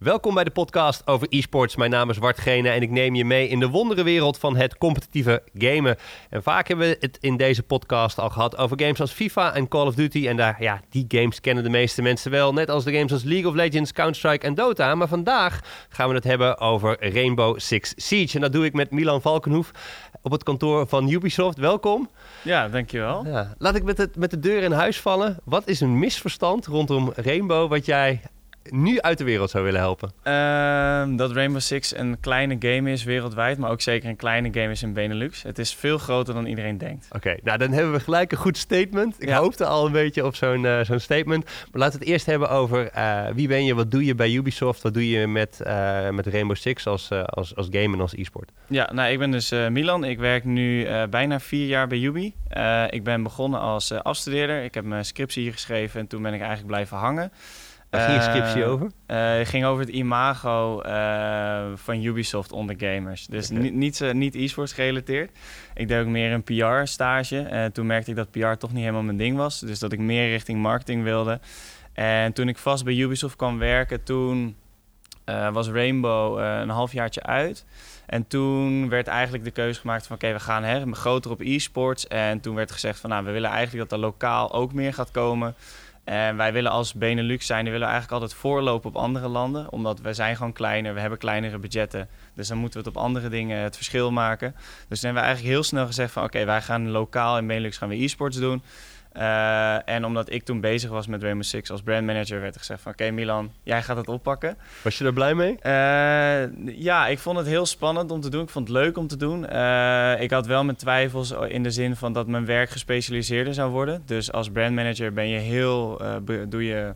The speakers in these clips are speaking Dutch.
Welkom bij de podcast over e-sports. Mijn naam is Wart Gene en ik neem je mee in de wonderenwereld van het competitieve gamen. En vaak hebben we het in deze podcast al gehad over games als FIFA en Call of Duty. En daar, ja, die games kennen de meeste mensen wel. Net als de games als League of Legends, Counter-Strike en Dota. Maar vandaag gaan we het hebben over Rainbow Six Siege. En dat doe ik met Milan Valkenhoef op het kantoor van Ubisoft. Welkom. Ja, dankjewel. Ja, laat ik met, het, met de deur in huis vallen. Wat is een misverstand rondom Rainbow wat jij nu uit de wereld zou willen helpen? Ehm, dat Rainbow Six een kleine game is wereldwijd, maar ook zeker een kleine game is in Benelux. Het is veel groter dan iedereen denkt. Oké, nou dan hebben we gelijk een goed statement. Ik hoopte al een beetje op zo'n uh, zo'n statement. Maar laten we het eerst hebben over uh, wie ben je, wat doe je bij Ubisoft, wat doe je met, uh, met Rainbow Six als, als, als game en als e-sport? Ja, nou ik ben dus Milan. Ik werk nu bijna vier jaar bij Ubi. ik ben begonnen als afstudeerder. Ik heb mijn scriptie hier geschreven en toen ben ik eigenlijk blijven hangen. Waar ging je scriptie over? Uh, het ging over het imago uh, van Ubisoft onder gamers. Dus okay. niet, niet e-sports gerelateerd. Ik deed ook meer een PR-stage. En toen merkte ik dat PR toch niet helemaal mijn ding was. Dus dat ik meer richting marketing wilde. En toen ik vast bij Ubisoft kwam werken, toen uh, was Rainbow een halfjaartje uit. En toen werd eigenlijk de keuze gemaakt van oké, we gaan hè, groter op e-sports. En toen werd gezegd van nou, we willen eigenlijk dat er lokaal ook meer gaat komen. En wij willen als Benelux zijn, willen we eigenlijk altijd voorlopen op andere landen. Omdat we zijn gewoon kleiner, we hebben kleinere budgetten. Dus dan moeten we het op andere dingen het verschil maken. Dus toen hebben we eigenlijk heel snel gezegd van oké, wij gaan lokaal in Benelux gaan we e-sports doen. Uh, en omdat ik toen bezig was met Rainbow Six als brandmanager, werd er gezegd van... Oké Milan, jij gaat het oppakken. Was je er blij mee? Uh, ja, ik vond het heel spannend om te doen. Ik vond het leuk om te doen. Uh, ik had wel mijn twijfels in de zin van dat mijn werk gespecialiseerder zou worden. Dus als brandmanager ben je heel... doe je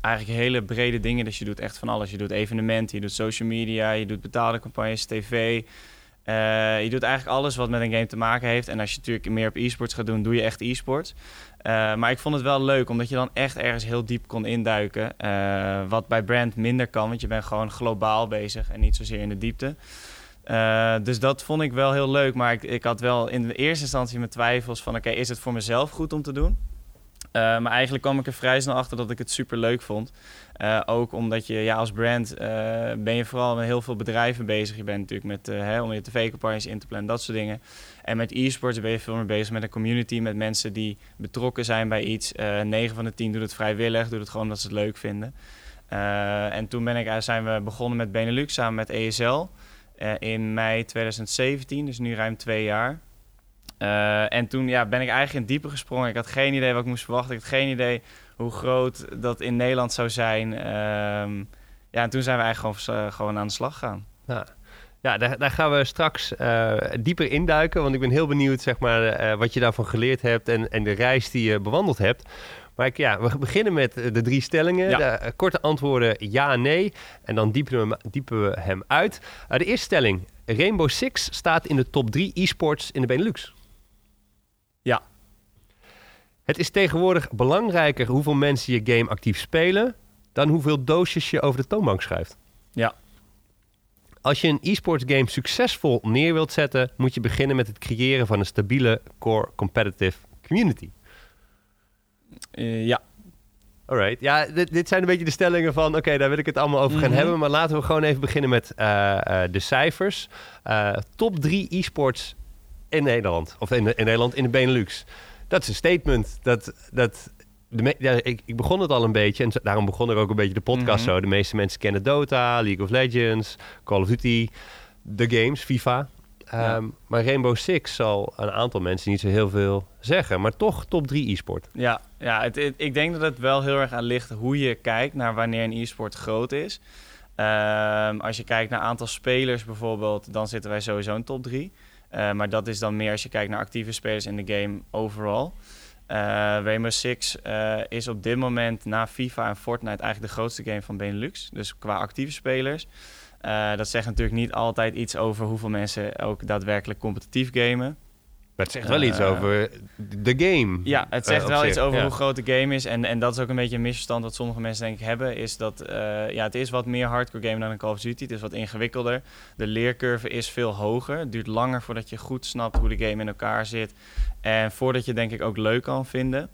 eigenlijk hele brede dingen. Dus je doet echt van alles. Je doet evenementen, je doet social media, je doet betaalde campagnes, tv... Uh, je doet eigenlijk alles wat met een game te maken heeft. En als je natuurlijk meer op e-sports gaat doen, doe je echt e-sports. Uh, maar ik vond het wel leuk, omdat je dan echt ergens heel diep kon induiken. Uh, wat bij brand minder kan, want je bent gewoon globaal bezig en niet zozeer in de diepte. dus dat vond ik wel heel leuk. Maar ik, ik had wel in de eerste instantie mijn twijfels van... oké, is het voor mezelf goed om te doen? Maar eigenlijk kwam ik er vrij snel achter dat ik het super leuk vond. Uh, ook omdat je ja, als brand uh, ben je vooral met heel veel bedrijven bezig. Je bent natuurlijk met hè, om je tv-campagnes in te plannen, dat soort dingen. En met e-sports ben je veel meer bezig met een community, met mensen die betrokken zijn bij iets. 9 van de 10 doet het vrijwillig, doet het gewoon omdat ze het leuk vinden. en toen ben ik, zijn we begonnen met Benelux samen met ESL in mei 2017, dus nu ruim twee jaar. En toen ja, ben ik eigenlijk in diepe gesprongen. Ik had geen idee wat ik moest verwachten. Ik had geen idee hoe groot dat in Nederland zou zijn. Uh, ja, en toen zijn we eigenlijk gewoon, uh, gewoon aan de slag gegaan. Ja. Ja, daar, daar, gaan we straks uh, dieper induiken. Want ik ben heel benieuwd zeg maar, uh, wat je daarvan geleerd hebt en, en de reis die je bewandeld hebt. Maar ik, ja, we beginnen met de drie stellingen. Ja. De, uh, korte antwoorden ja nee. En dan diepen we, diepen we hem uit. de eerste stelling. Rainbow Six staat in de top 3 e-sports in de Benelux. Het is tegenwoordig belangrijker hoeveel mensen je game actief spelen... dan hoeveel doosjes je over de toonbank schrijft. Ja. Als je een e-sports game succesvol neer wilt zetten... moet je beginnen met het creëren van een stabiele core competitive community. Uh, ja. Alright. Ja, dit, dit, zijn een beetje de stellingen van... oké, daar wil ik het allemaal over gaan mm -hmm. hebben... maar laten we gewoon even beginnen met uh, uh, de cijfers. top 3 e-sports in Nederland. Of in, in Nederland, in de Benelux. Dat is een statement. Dat, dat, de ja, ik, ik, begon het al een beetje. En daarom begon er ook een beetje de podcast mm -hmm. zo. De meeste mensen kennen Dota, League of Legends, Call of Duty, de games, FIFA. Ja. Um, maar Rainbow Six zal een aantal mensen niet zo heel veel zeggen. Maar toch top 3 e-sport. Ja, ja het, het, ik denk dat het wel heel erg aan ligt hoe je kijkt naar wanneer een e-sport groot is. Um, als je kijkt naar aantal spelers bijvoorbeeld, dan zitten wij sowieso in top 3. Uh, maar dat is dan meer als je kijkt naar actieve spelers in de game overal. Uh, Rainbow Six uh, is op dit moment na FIFA en Fortnite eigenlijk de grootste game van Benelux. Dus qua actieve spelers. Dat zegt natuurlijk niet altijd iets over hoeveel mensen ook daadwerkelijk competitief gamen. Maar het zegt wel iets over de game. Ja, het zegt wel zich. iets over ja. hoe groot de game is. En, en dat is ook een beetje een misverstand wat sommige mensen denk ik hebben. Is dat uh, ja, het is wat meer hardcore game dan een Call of Duty. Het is wat ingewikkelder. De leercurve is veel hoger. Het duurt langer voordat je goed snapt hoe de game in elkaar zit. En voordat je denk ik ook leuk kan vinden.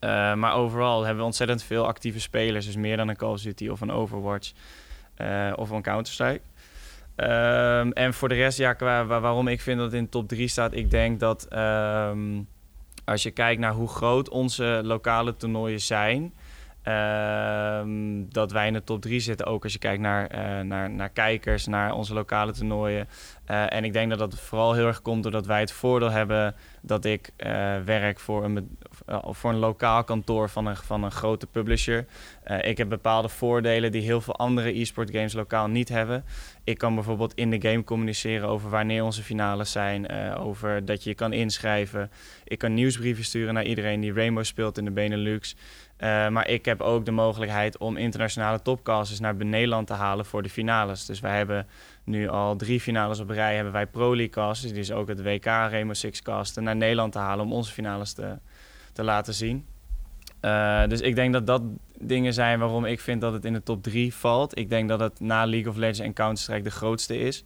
Uh, maar overal hebben we ontzettend veel actieve spelers. Dus meer dan een Call of Duty of een Overwatch. of van Counter-Strike. Ehm, en voor de rest, ja, waarom ik vind dat het in de top 3 staat, ik denk dat ehm, als je kijkt naar hoe groot onze lokale toernooien zijn, Ehm, dat wij in de top 3 zitten, ook als je kijkt naar, uh, naar, naar kijkers, naar onze lokale toernooien. Uh, en ik denk dat dat vooral heel erg komt doordat wij het voordeel hebben dat ik uh, werk voor een, voor een lokaal kantoor van een, van een grote publisher. ik heb bepaalde voordelen die heel veel andere e-sport games lokaal niet hebben. Ik kan bijvoorbeeld in de game communiceren over wanneer onze finales zijn, over dat je je kan inschrijven. Ik kan nieuwsbrieven sturen naar iedereen die Rainbow speelt in de Benelux. Maar ik heb ook de mogelijkheid om internationale topcasters naar Nederland te halen voor de finales. Dus wij hebben nu al drie finales op rij. Hebben wij Pro League casters, is ook het WK Rainbow Six casten, naar Nederland te halen om onze finales te, te laten zien. Uh, dus ik denk dat dat dingen zijn waarom ik vind dat het in de top 3 valt. Ik denk dat het na League of Legends en Counter-Strike de grootste is.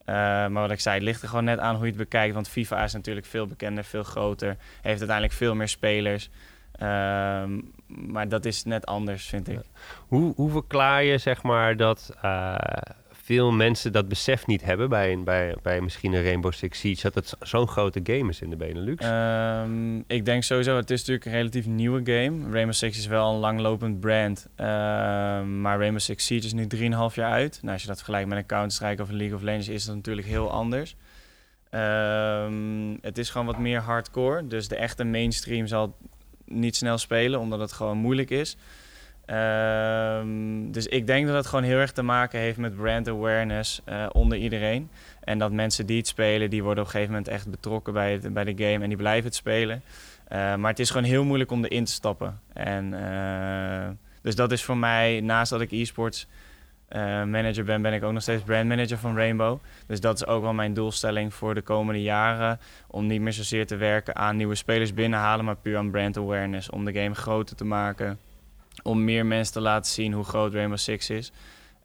Uh, maar wat ik zei, het ligt er gewoon net aan hoe je het bekijkt. Want FIFA is natuurlijk veel bekender, veel groter. Heeft uiteindelijk veel meer spelers. Ehm, maar dat is net anders, vind ik. Hoe, hoe verklaar je zeg maar dat uh, veel mensen dat besef niet hebben bij, bij, bij misschien een Rainbow Six Siege, dat het zo'n grote game is in de Benelux? Um, ik denk sowieso, het is natuurlijk een relatief nieuwe game. Rainbow Six is wel een langlopend brand, uh, maar Rainbow Six Siege is nu 3,5 jaar uit. Nou, als je dat vergelijkt met een Counter-Strike of een League of Legends, is dat natuurlijk heel anders. Um, het is gewoon wat meer hardcore, dus de echte mainstream zal niet snel spelen, omdat het gewoon moeilijk is. Um, dus ik denk dat het gewoon heel erg te maken heeft met brand awareness uh, onder iedereen. En dat mensen die het spelen, die worden op een gegeven moment echt betrokken bij, bij de game en die blijven het spelen. Uh, maar het is gewoon heel moeilijk om erin te stappen. En, uh, dus dat is voor mij, naast dat ik e-sports manager ben, ben ik ook nog steeds brandmanager van Rainbow. Dus dat is ook wel mijn doelstelling voor de komende jaren. Om niet meer zozeer te werken aan nieuwe spelers binnenhalen, maar puur aan brand awareness. Om de game groter te maken. Om meer mensen te laten zien hoe groot Rainbow Six is.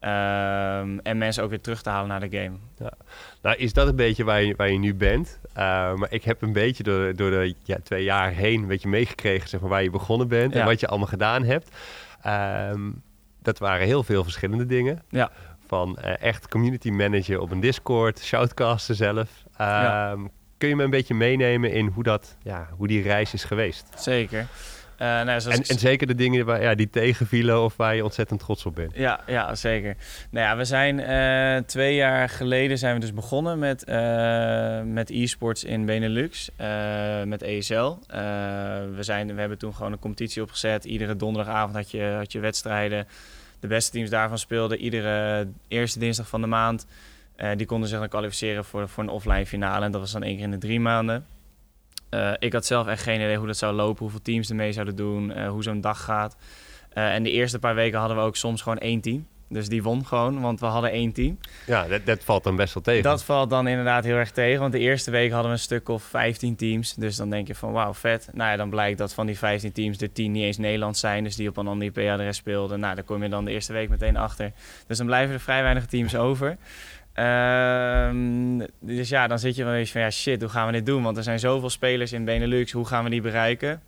Um, en mensen ook weer terug te halen naar de game. Ja. Nou, is dat een beetje waar je, waar je nu bent? Uh, maar ik heb een beetje door, door de ja, twee jaar heen een beetje meegekregen zeg maar, waar je begonnen bent ja. en wat je allemaal gedaan hebt. Um, dat waren heel veel verschillende dingen. Ja. Van uh, echt community manager op een Discord, shoutcasten zelf. Um, Kun je me een beetje meenemen in hoe, dat, ja, hoe die reis is geweest? Zeker. Uh, nou, en, en, zeker de dingen waar, ja, die tegenvielen of waar je ontzettend trots op bent. Ja, ja zeker. Nou ja, we zijn uh, twee jaar geleden zijn we dus begonnen met, uh, met e-sports in Benelux, met ESL. we, zijn, we hebben toen gewoon een competitie opgezet. Iedere donderdagavond had je, had je wedstrijden. De beste teams daarvan speelden iedere eerste dinsdag van de maand. die konden zich dan kwalificeren voor, voor een offline finale. En dat was dan één keer in de drie maanden. Uh, ik had zelf echt geen idee hoe dat zou lopen, hoeveel teams er mee zouden doen, uh, hoe zo'n dag gaat. Uh, en de eerste paar weken hadden we ook soms gewoon één team. Dus die won gewoon, want we hadden één team. Ja, dat, dat, valt dan best wel tegen. Dat valt dan inderdaad heel erg tegen. Want de eerste week hadden we een stuk of 15 teams. Dus dan denk je van wauw, vet. Nou ja, dan blijkt dat van die 15 teams de 10 niet eens Nederlands zijn. Dus die op een andere IP-adres speelden. Nou, daar kom je dan de eerste week meteen achter. Dus dan blijven er vrij weinig teams over. Um, dus ja, dan zit je wel eens van ja shit, hoe gaan we dit doen? Want er zijn zoveel spelers in Benelux, hoe gaan we die bereiken?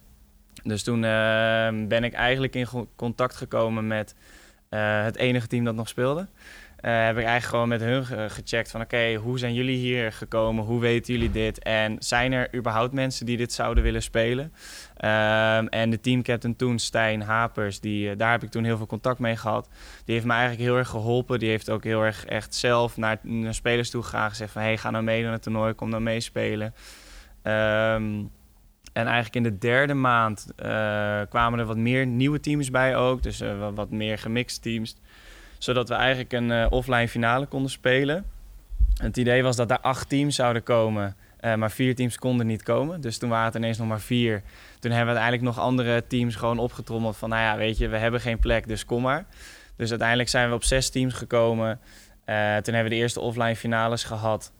Dus toen uh, ben ik eigenlijk in contact gekomen met uh, het enige team dat nog speelde. Uh, heb ik eigenlijk gewoon met hun gecheckt van oké, hoe zijn jullie hier gekomen? Hoe weten jullie dit? En zijn er überhaupt mensen die dit zouden willen spelen? Um, en de teamcaptain toen, Stijn Hapers, die, uh, daar heb ik toen heel veel contact mee gehad. Die heeft me eigenlijk heel erg geholpen. Die heeft ook heel erg echt zelf naar, naar spelers toe gegaan. Gezegd van, hey, ga nou mee naar het toernooi, kom dan meespelen. Um, en eigenlijk in de derde maand uh, kwamen er wat meer nieuwe teams bij ook. Dus wat, meer gemixed teams. Zodat we eigenlijk een uh, offline finale konden spelen. Het idee was dat daar acht teams zouden komen. maar vier teams konden niet komen. Dus toen waren het ineens nog maar vier. Toen hebben we uiteindelijk nog andere teams gewoon opgetrommeld. Van nou ja, weet je, we hebben geen plek, dus kom maar. Dus uiteindelijk zijn we op zes teams gekomen. toen hebben we de eerste offline finales gehad.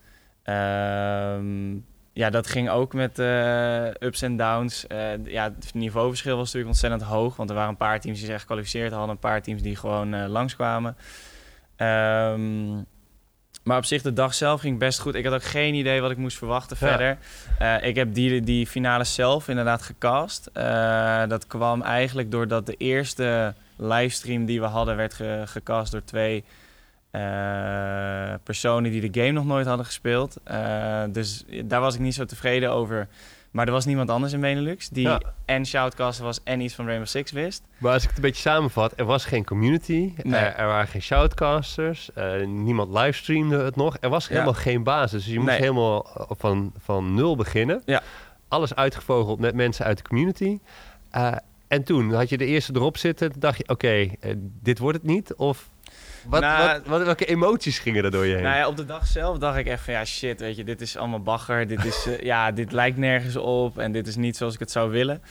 Ehm ja, dat ging ook met uh, ups en downs. Uh, ja, het niveauverschil was natuurlijk ontzettend hoog. Want er waren een paar teams die zich gekwalificeerd hadden. Een paar teams die gewoon uh, langskwamen. Um, maar op zich, de dag zelf ging best goed. Ik had ook geen idee wat ik moest verwachten ja. verder. ik heb die, die finale zelf inderdaad gecast. dat kwam eigenlijk doordat de eerste livestream die we hadden... werd ge gecast door twee eh, personen die de game nog nooit hadden gespeeld. Uh, dus daar was ik niet zo tevreden over. Maar er was niemand anders in Benelux die en shoutcaster was en iets van Rainbow Six wist. Maar als ik het een beetje samenvat, er was geen community, nee. er, er, waren geen shoutcasters, uh, niemand livestreamde het nog. Er was helemaal geen basis, dus je moest helemaal van, van nul beginnen. Ja. Alles uitgevogeld met mensen uit de community. en toen had je de eerste erop zitten, dacht je, oké, dit wordt het niet? Of wat, nou, wat, welke emoties gingen er door je heen? Nou ja, op de dag zelf dacht ik echt van ja, shit, weet je, dit is allemaal bagger. Dit, is, uh, ja, dit lijkt nergens op en dit is niet zoals ik het zou willen.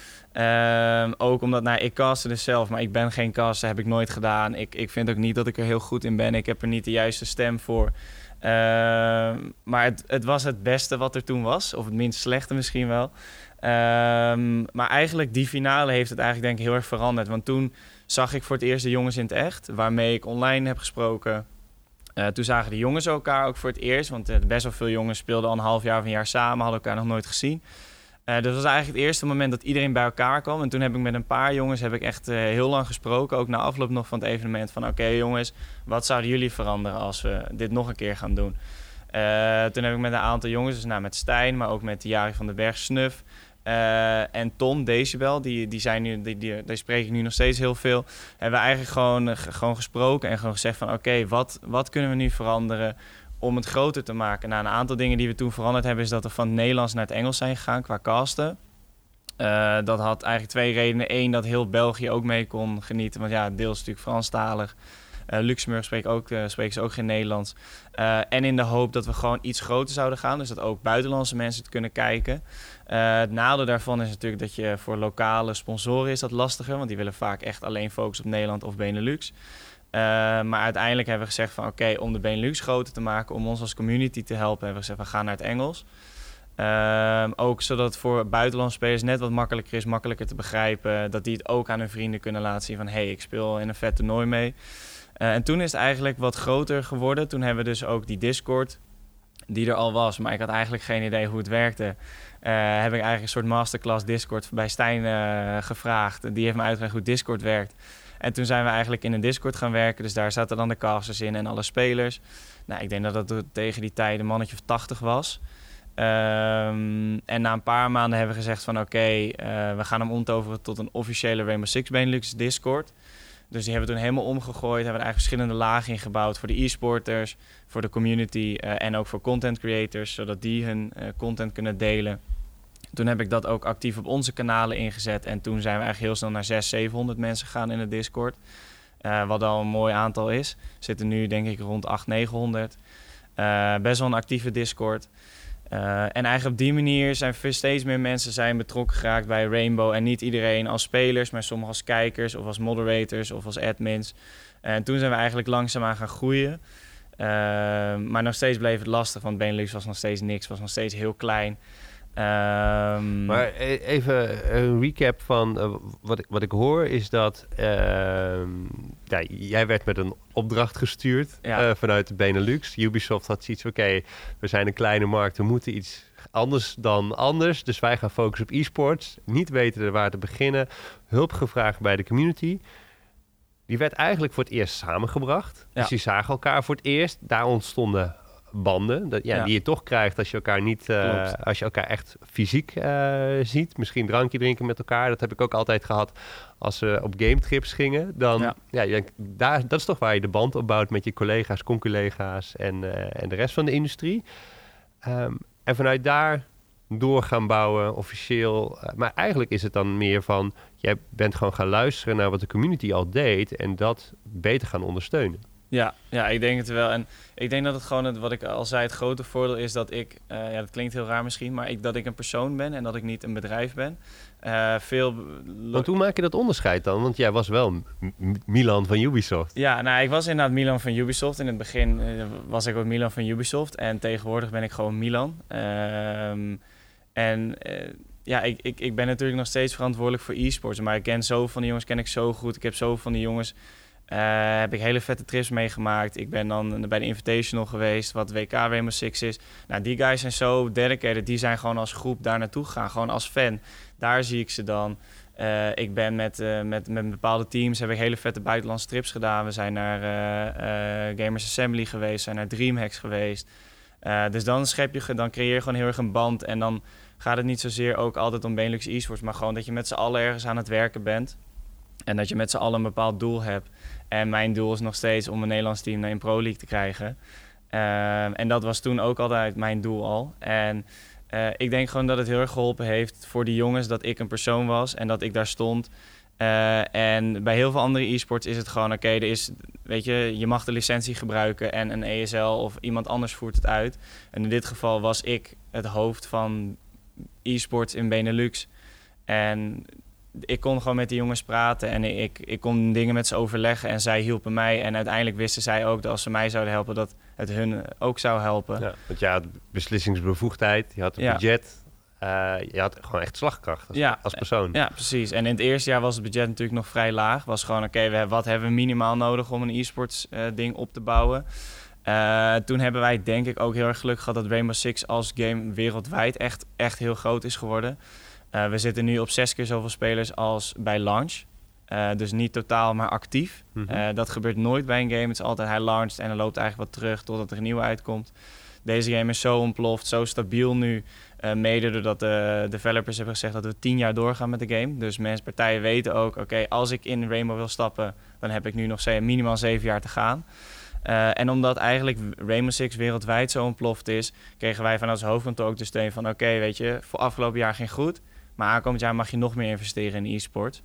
Um, ook omdat, nou, ik caste dus zelf, maar ik ben geen caster, heb ik nooit gedaan. Ik, ik vind ook niet dat ik er heel goed in ben. Ik heb er niet de juiste stem voor. Uh, maar het, het was het beste wat er toen was, of het minst slechte misschien wel. Um, maar eigenlijk die finale heeft het eigenlijk denk ik heel erg veranderd. Want toen zag ik voor het eerst de jongens in het echt, waarmee ik online heb gesproken. Uh, toen zagen de jongens elkaar ook voor het eerst, want uh, best wel veel jongens speelden al een half jaar of een jaar samen, hadden elkaar nog nooit gezien. Uh, dus dat was eigenlijk het eerste moment dat iedereen bij elkaar kwam. En toen heb ik met een paar jongens heb ik echt heel lang gesproken, ook na afloop nog van het evenement, van oké jongens, wat zouden jullie veranderen als we dit nog een keer gaan doen? toen heb ik met een aantal jongens, dus nou, met Stijn, maar ook met Jari van den Berg Snuf, uh, en Tom Decibel, die, die, zijn nu, die, die, die spreek ik nu nog steeds heel veel. Hebben we eigenlijk gewoon, uh, gewoon gesproken en gewoon gezegd van... oké, wat, wat kunnen we nu veranderen om het groter te maken? Nou, een aantal dingen die we toen veranderd hebben... is dat we van het Nederlands naar het Engels zijn gegaan qua casten. Uh, dat had eigenlijk twee redenen. Eén, dat heel België ook mee kon genieten. Want ja, deels natuurlijk Franstalig. Uh, Luxemburg spreekt, ook, uh, spreken ze ook geen Nederlands. Uh, en in de hoop dat we gewoon iets groter zouden gaan. Dus dat ook buitenlandse mensen het kunnen kijken. het nadeel daarvan is natuurlijk dat je voor lokale sponsoren is dat lastiger. Want die willen vaak echt alleen focussen op Nederland of Benelux. maar uiteindelijk hebben we gezegd van oké, om de Benelux groter te maken, om ons als community te helpen, hebben we gezegd we gaan naar het Engels. Uh, ook zodat het voor buitenlandse spelers net wat makkelijker is, makkelijker te begrijpen. Dat die het ook aan hun vrienden kunnen laten zien van... hé, hey, ik speel in een vet toernooi mee. Uh, en toen is het eigenlijk wat groter geworden. Toen hebben we dus ook die Discord, die er al was. Maar ik had eigenlijk geen idee hoe het werkte. Uh, heb ik eigenlijk een soort masterclass Discord bij Stijn uh, gevraagd. Die heeft me uitgelegd hoe Discord werkt. En toen zijn we eigenlijk in een Discord gaan werken. Dus daar zaten dan de casters in en alle spelers. Nou, ik denk dat dat tegen die tijd een mannetje of 80 was. Um, en na een paar maanden hebben we gezegd van oké, we gaan hem omtoveren tot een officiële Rainbow Six Benelux Discord. Dus die hebben we toen helemaal omgegooid. Hebben er eigenlijk verschillende lagen ingebouwd voor de e-sporters, voor de community uh, en ook voor content creators, zodat die hun uh, content kunnen delen. Toen heb ik dat ook actief op onze kanalen ingezet. En toen zijn we eigenlijk heel snel naar 600, 700 mensen gegaan in de Discord. Uh, wat al een mooi aantal is. We zitten nu denk ik rond 800, 900. best wel een actieve Discord. Uh, en eigenlijk op die manier zijn steeds meer mensen zijn betrokken geraakt bij Rainbow. En niet iedereen als spelers, maar sommigen als kijkers of als moderators of als admins. En toen zijn we eigenlijk langzaamaan gaan groeien. Uh, maar nog steeds bleef het lastig, want Benelux was nog steeds niks, was nog steeds heel klein. Um, maar e-, even een recap van uh, wat, ik, wat ik hoor is dat uh, ja, jij werd met een opdracht gestuurd ja. uh, vanuit de Benelux. Ubisoft had zoiets oké, we zijn een kleine markt, we moeten iets anders dan anders. Dus wij gaan focussen op e-sports. Niet weten waar te beginnen. Hulp gevraagd bij de community. Die werd eigenlijk voor het eerst samengebracht. Ja. Dus die zagen elkaar voor het eerst. Daar ontstonden banden. Dat, ja, Die je toch krijgt als je elkaar niet, uh, als je elkaar echt fysiek uh, ziet. Misschien drankje drinken met elkaar. Dat heb ik ook altijd gehad als we op game trips gingen. Dan, ja. ja daar, dat is toch waar je de band opbouwt met je collega's, conculega's en, uh, en de rest van de industrie. Um, en vanuit daar door gaan bouwen, officieel. maar eigenlijk is het dan meer van, jij bent gewoon gaan luisteren naar wat de community al deed en dat beter gaan ondersteunen. Ja, ja, ik denk het wel. En ik denk dat het gewoon, het, wat ik al zei, het grote voordeel is dat ik, uh, ja, dat klinkt heel raar misschien, maar ik, dat ik een persoon ben en dat ik niet een bedrijf ben. Uh, veel. Want hoe maak je dat onderscheid dan? Want jij was wel Milan van Ubisoft. Ja, nou, ik was inderdaad Milan van Ubisoft. In het begin uh, was ik ook Milan van Ubisoft en tegenwoordig ben ik gewoon Milan. Um, en ja, ik, ik, ik ben natuurlijk nog steeds verantwoordelijk voor e-sports, maar ik ken zoveel van die jongens, ken ik zo goed. Ik heb zoveel van die jongens uh, heb ik hele vette trips meegemaakt. Ik ben dan bij de Invitational geweest, wat WK Rainbow Six is. Nou, die guys zijn zo dedicated. Die zijn gewoon als groep daar naartoe gegaan, gewoon als fan. Daar zie ik ze dan. Uh, ik ben met, uh, met, met bepaalde teams heb ik hele vette buitenlandse trips gedaan. We zijn naar Gamers Assembly geweest, zijn naar Dreamhacks geweest. dus dan schep je, dan creëer je gewoon heel erg een band. En dan gaat het niet zozeer ook altijd om Benelux esports, maar gewoon dat je met z'n allen ergens aan het werken bent. En dat je met z'n allen een bepaald doel hebt. En mijn doel is nog steeds om een Nederlands team naar een Pro League te krijgen. en dat was toen ook altijd mijn doel al. En uh, ik denk gewoon dat het heel erg geholpen heeft voor die jongens dat ik een persoon was en dat ik daar stond. Uh, en bij heel veel andere e-sports is het gewoon, oké, er is, weet je, je mag de licentie gebruiken en een ESL of iemand anders voert het uit. En in dit geval was ik het hoofd van e-sports in Benelux. En ik kon gewoon met die jongens praten en ik, ik kon dingen met ze overleggen en zij hielpen mij. En uiteindelijk wisten zij ook dat als ze mij zouden helpen, dat het hun ook zou helpen. Ja, want je had beslissingsbevoegdheid, je had een budget, uh, je had gewoon echt slagkracht als, ja, als persoon. Ja, precies. En in het eerste jaar was het budget natuurlijk nog vrij laag. Was gewoon, oké, okay, wat hebben we minimaal nodig om een e-sports uh, ding op te bouwen? Uh, toen hebben wij denk ik ook heel erg geluk gehad dat Rainbow Six als game wereldwijd echt, echt heel groot is geworden. Uh, we zitten nu op zes keer zoveel spelers als bij launch. Uh, dus niet totaal, maar actief. Mm -hmm. dat gebeurt nooit bij een game. Het is altijd hij launcht en dan loopt eigenlijk wat terug totdat er een nieuwe uitkomt. Deze game is zo ontploft, zo stabiel nu. Mede doordat de developers hebben gezegd dat we tien jaar doorgaan met de game. Dus mensen, partijen weten ook, oké, okay, als ik in Rainbow wil stappen, dan heb ik nu nog minimaal zeven jaar te gaan. Uh, en omdat eigenlijk Rainbow Six wereldwijd zo ontploft is, kregen wij vanuit ons hoofdkantoor ook de steun van, oké, okay, weet je, voor afgelopen jaar ging goed. Maar aankomend jaar mag je nog meer investeren in e-sport.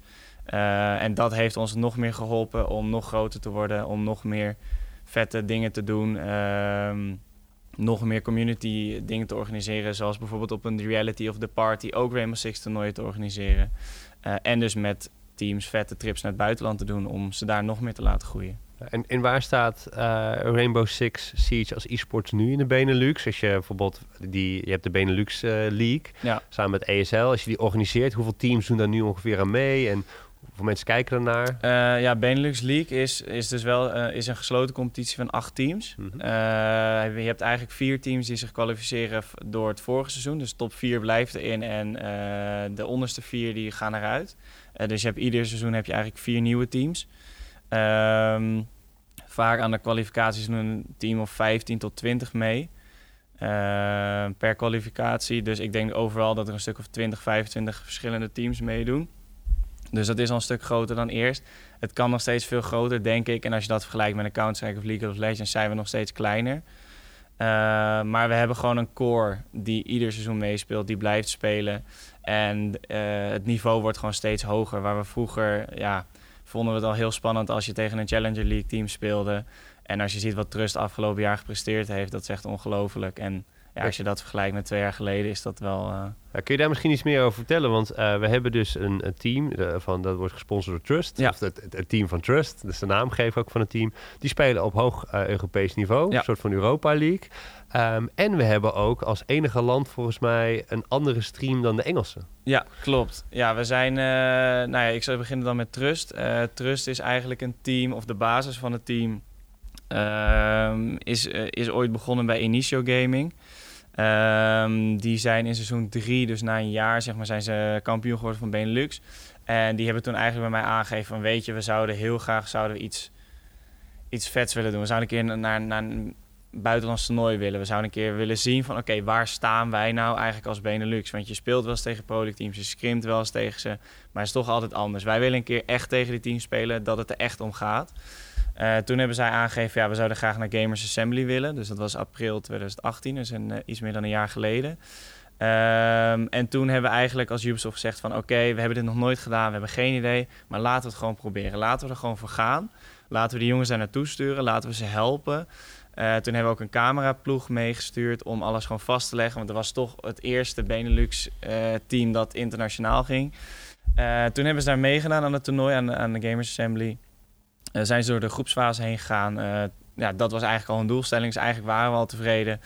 Uh, en dat heeft ons nog meer geholpen om nog groter te worden, om nog meer vette dingen te doen. Uh, nog meer community dingen te organiseren, zoals bijvoorbeeld op een Reality of the Party ook Rainbow Six toernooien te organiseren. Uh, en dus met teams vette trips naar het buitenland te doen om ze daar nog meer te laten groeien. En, en waar staat uh, Rainbow Six Siege als e-sports nu in de Benelux? Als je bijvoorbeeld die, je hebt de Benelux uh, League ja. samen met ESL. Als je die organiseert, hoeveel teams doen daar nu ongeveer aan mee? En hoeveel mensen kijken ernaar? Uh, ja, Benelux League is, is dus wel is een gesloten competitie van acht teams. Mm -hmm. je hebt eigenlijk vier teams die zich kwalificeren door het vorige seizoen. Dus top vier blijft erin en de onderste vier die gaan eruit. dus je hebt ieder seizoen heb je eigenlijk vier nieuwe teams. Um, vaak aan de kwalificaties een team of 15 tot 20 mee. Uh, per kwalificatie. Dus ik denk overal dat er een stuk of 20, 25 verschillende teams meedoen. Dus dat is al een stuk groter dan eerst. Het kan nog steeds veel groter, denk ik. En als je dat vergelijkt met een Counter-Strike of League of Legends, zijn we nog steeds kleiner. Uh, maar we hebben gewoon een core die ieder seizoen meespeelt, die blijft spelen. En uh, het niveau wordt gewoon steeds hoger. Waar we vroeger, ja, vonden we het al heel spannend als je tegen een Challenger League team speelde. En als je ziet wat Trust afgelopen jaar gepresteerd heeft, dat is echt ongelooflijk. En ja, als je dat vergelijkt met twee jaar geleden, is dat wel. Uh... Ja, kun je daar misschien iets meer over vertellen? Want uh, we hebben dus een, een team uh, van dat wordt gesponsord door Trust. Ja. Of het, het, het, team van Trust, dat is de naamgever ook van het team. Die spelen op hoog Europees niveau, ja. een soort van Europa League. Um, en we hebben ook als enige land volgens mij een andere stream dan de Engelse. Ja, klopt. Ja, we zijn. nou ja, ik zal beginnen dan met Trust. Trust is eigenlijk een team, of de basis van het team. Uh, is, is ooit begonnen bij Initio Gaming. Um, die zijn in seizoen 3, dus na een jaar, zeg maar, zijn ze kampioen geworden van Benelux. En die hebben toen eigenlijk bij mij aangegeven van, weet je, we zouden heel graag zouden we iets, iets vets willen doen. We zouden een keer naar, naar een buitenlands toernooi willen. We zouden een keer willen zien van, oké, waar staan wij nou eigenlijk als Benelux? Want je speelt wel eens tegen productteams, je scrimpt wel eens tegen ze, maar het is toch altijd anders. Wij willen een keer echt tegen die teams spelen, dat het er echt om gaat. Uh, toen hebben zij aangegeven, ja, we zouden graag naar Gamers Assembly willen. Dus dat was april 2018, dus een, uh, iets meer dan een jaar geleden. Um, en toen hebben we eigenlijk als Ubisoft gezegd van... oké, we hebben dit nog nooit gedaan, we hebben geen idee... maar laten we het gewoon proberen. Laten we er gewoon voor gaan. Laten we die jongens daar naartoe sturen, laten we ze helpen. Uh, toen hebben we ook een cameraploeg meegestuurd om alles gewoon vast te leggen. Want er was toch het eerste Benelux-team dat internationaal ging. toen hebben ze daar meegedaan aan het toernooi, aan, aan de Gamers Assembly... Uh, zijn ze door de groepsfase heen gegaan. Uh, ja, dat was eigenlijk al een doelstelling. Dus eigenlijk waren we al tevreden.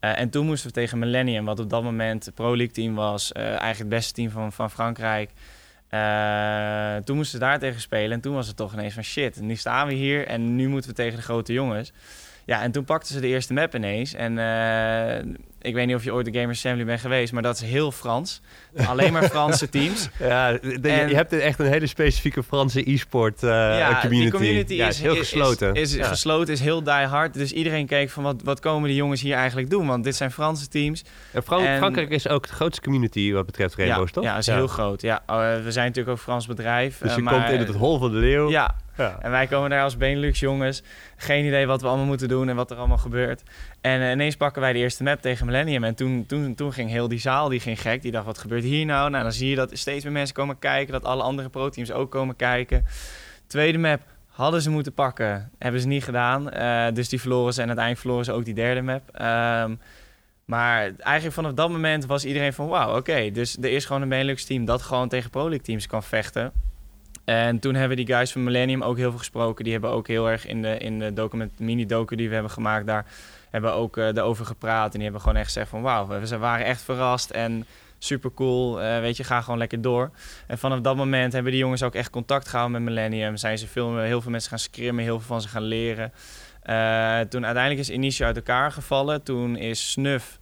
Uh, en toen moesten we tegen Millennium, wat op dat moment het Pro League team was. eigenlijk het beste team van, van Frankrijk. toen moesten we daar tegen spelen. En toen was het toch ineens van shit, nu staan we hier en nu moeten we tegen de grote jongens. Ja, en toen pakten ze de eerste map ineens. En Ik weet niet of je ooit de Gamers Assembly bent geweest, maar dat is heel Frans. Alleen maar Franse teams. Ja, je hebt echt een hele specifieke Franse e-sport uh, ja, community. Die community ja, is heel gesloten. Is, is gesloten, is heel die hard. Dus iedereen keek van wat, wat komen die jongens hier eigenlijk doen? Want dit zijn Franse teams. En Frankrijk is ook de grootste community wat betreft Rainbows, toch? Ja, is heel groot. Ja, oh, we zijn natuurlijk ook Frans bedrijf. Dus je komt in het hol van de leeuw. Ja, en wij komen daar als Benelux jongens. Geen idee wat we allemaal moeten doen en wat er allemaal gebeurt. En uh, ineens pakken wij de eerste map tegen Millennium. En toen, toen, toen ging heel die zaal die ging gek. Die dacht, wat gebeurt hier nou? Nou, dan zie je dat steeds meer mensen komen kijken. Dat alle andere pro-teams ook komen kijken. Tweede map hadden ze moeten pakken. Hebben ze niet gedaan. Uh, dus die verloren ze. En uiteindelijk verloren ze ook die derde map. Um, maar eigenlijk vanaf dat moment was iedereen van... Wauw, oké. dus er is gewoon een Benelux team dat gewoon tegen Pro League teams kan vechten. En toen hebben die guys van Millennium ook heel veel gesproken. Die hebben ook heel erg in de, in de document, mini-docu die we hebben gemaakt daar... hebben ook uh, erover gepraat. En die hebben gewoon echt gezegd van... Wauw, we waren echt verrast en super cool. Uh, weet je, ga gewoon lekker door. En vanaf dat moment hebben die jongens ook echt contact gehouden met Millennium. Zijn ze veel, heel veel mensen gaan scrimmen, heel veel van ze gaan leren. Uh, toen uiteindelijk is Inicio uit elkaar gevallen. Toen is Snuf,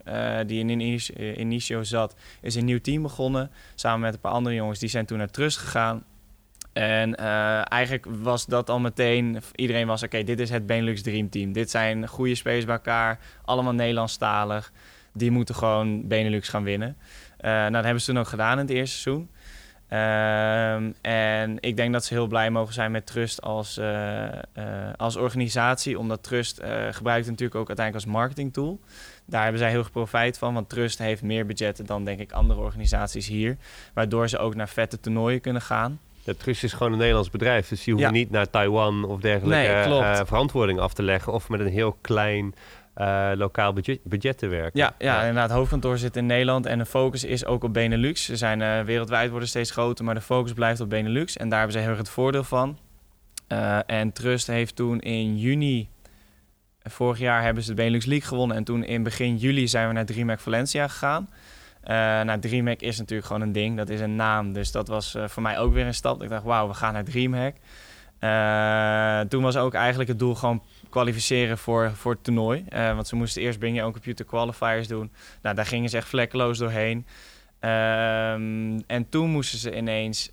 die in Inicio zat, is een nieuw team begonnen. Samen met een paar andere jongens. Die zijn toen naar Trust gegaan. En uh, eigenlijk was dat al meteen, iedereen was oké, dit is het Benelux Dream Team. Dit zijn goede spelers bij elkaar, allemaal Nederlandstalig. Die moeten gewoon Benelux gaan winnen. Uh, nou, dat hebben ze toen ook gedaan in het eerste seizoen. Uh, en ik denk dat ze heel blij mogen zijn met Trust als, uh, als organisatie. Omdat Trust gebruikt natuurlijk ook uiteindelijk als marketing tool. Daar hebben zij heel veel profijt van. Want Trust heeft meer budgetten dan denk ik andere organisaties hier. Waardoor ze ook naar vette toernooien kunnen gaan. Ja, Trust is gewoon een Nederlands bedrijf. Dus die hoeven niet naar Taiwan of dergelijke nee, verantwoording af te leggen. Of met een heel klein uh, lokaal budget, budget te werken. Ja, ja, inderdaad. Het hoofdkantoor zit in Nederland en de focus is ook op Benelux. Ze zijn uh, wereldwijd worden steeds groter, maar de focus blijft op Benelux. En daar hebben ze heel erg het voordeel van. En Trust heeft toen in juni, vorig jaar hebben ze de Benelux League gewonnen. En toen in begin juli zijn we naar DreamHack Valencia gegaan. Uh, nou, DreamHack is natuurlijk gewoon een ding. Dat is een naam. Dus dat was voor mij ook weer een stap. Ik dacht, wauw, we gaan naar DreamHack. toen was ook eigenlijk het doel gewoon kwalificeren voor, voor het toernooi. Want ze moesten eerst Bring Your Computer Qualifiers doen. Nou, daar gingen ze echt vlekkeloos doorheen. Um, en toen moesten ze ineens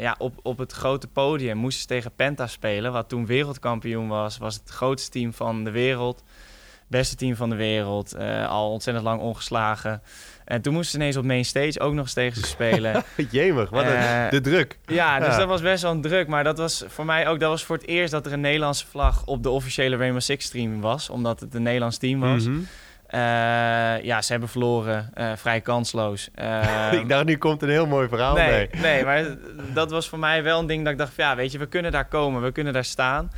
ja, op, op het grote podium moesten ze tegen Penta spelen, wat toen wereldkampioen was. Was het grootste team van de wereld. Beste team van de wereld. Uh, al ontzettend lang ongeslagen. En toen moesten ze ineens op main stage ook nog eens tegen ze spelen. Jemig, wat een, uh, de druk. Ja, dus dat was best wel een druk. Maar dat was voor mij ook, dat was voor het eerst dat er een Nederlandse vlag op de officiële Rainbow Six stream was. Omdat het een Nederlands team was. Mm -hmm. uh, ja, ze hebben verloren. Uh, vrij kansloos. ik dacht, nu komt een heel mooi verhaal nee, mee. Nee, maar dat was voor mij wel een ding dat ik dacht... Ja, weet je, we kunnen daar komen. We kunnen daar staan.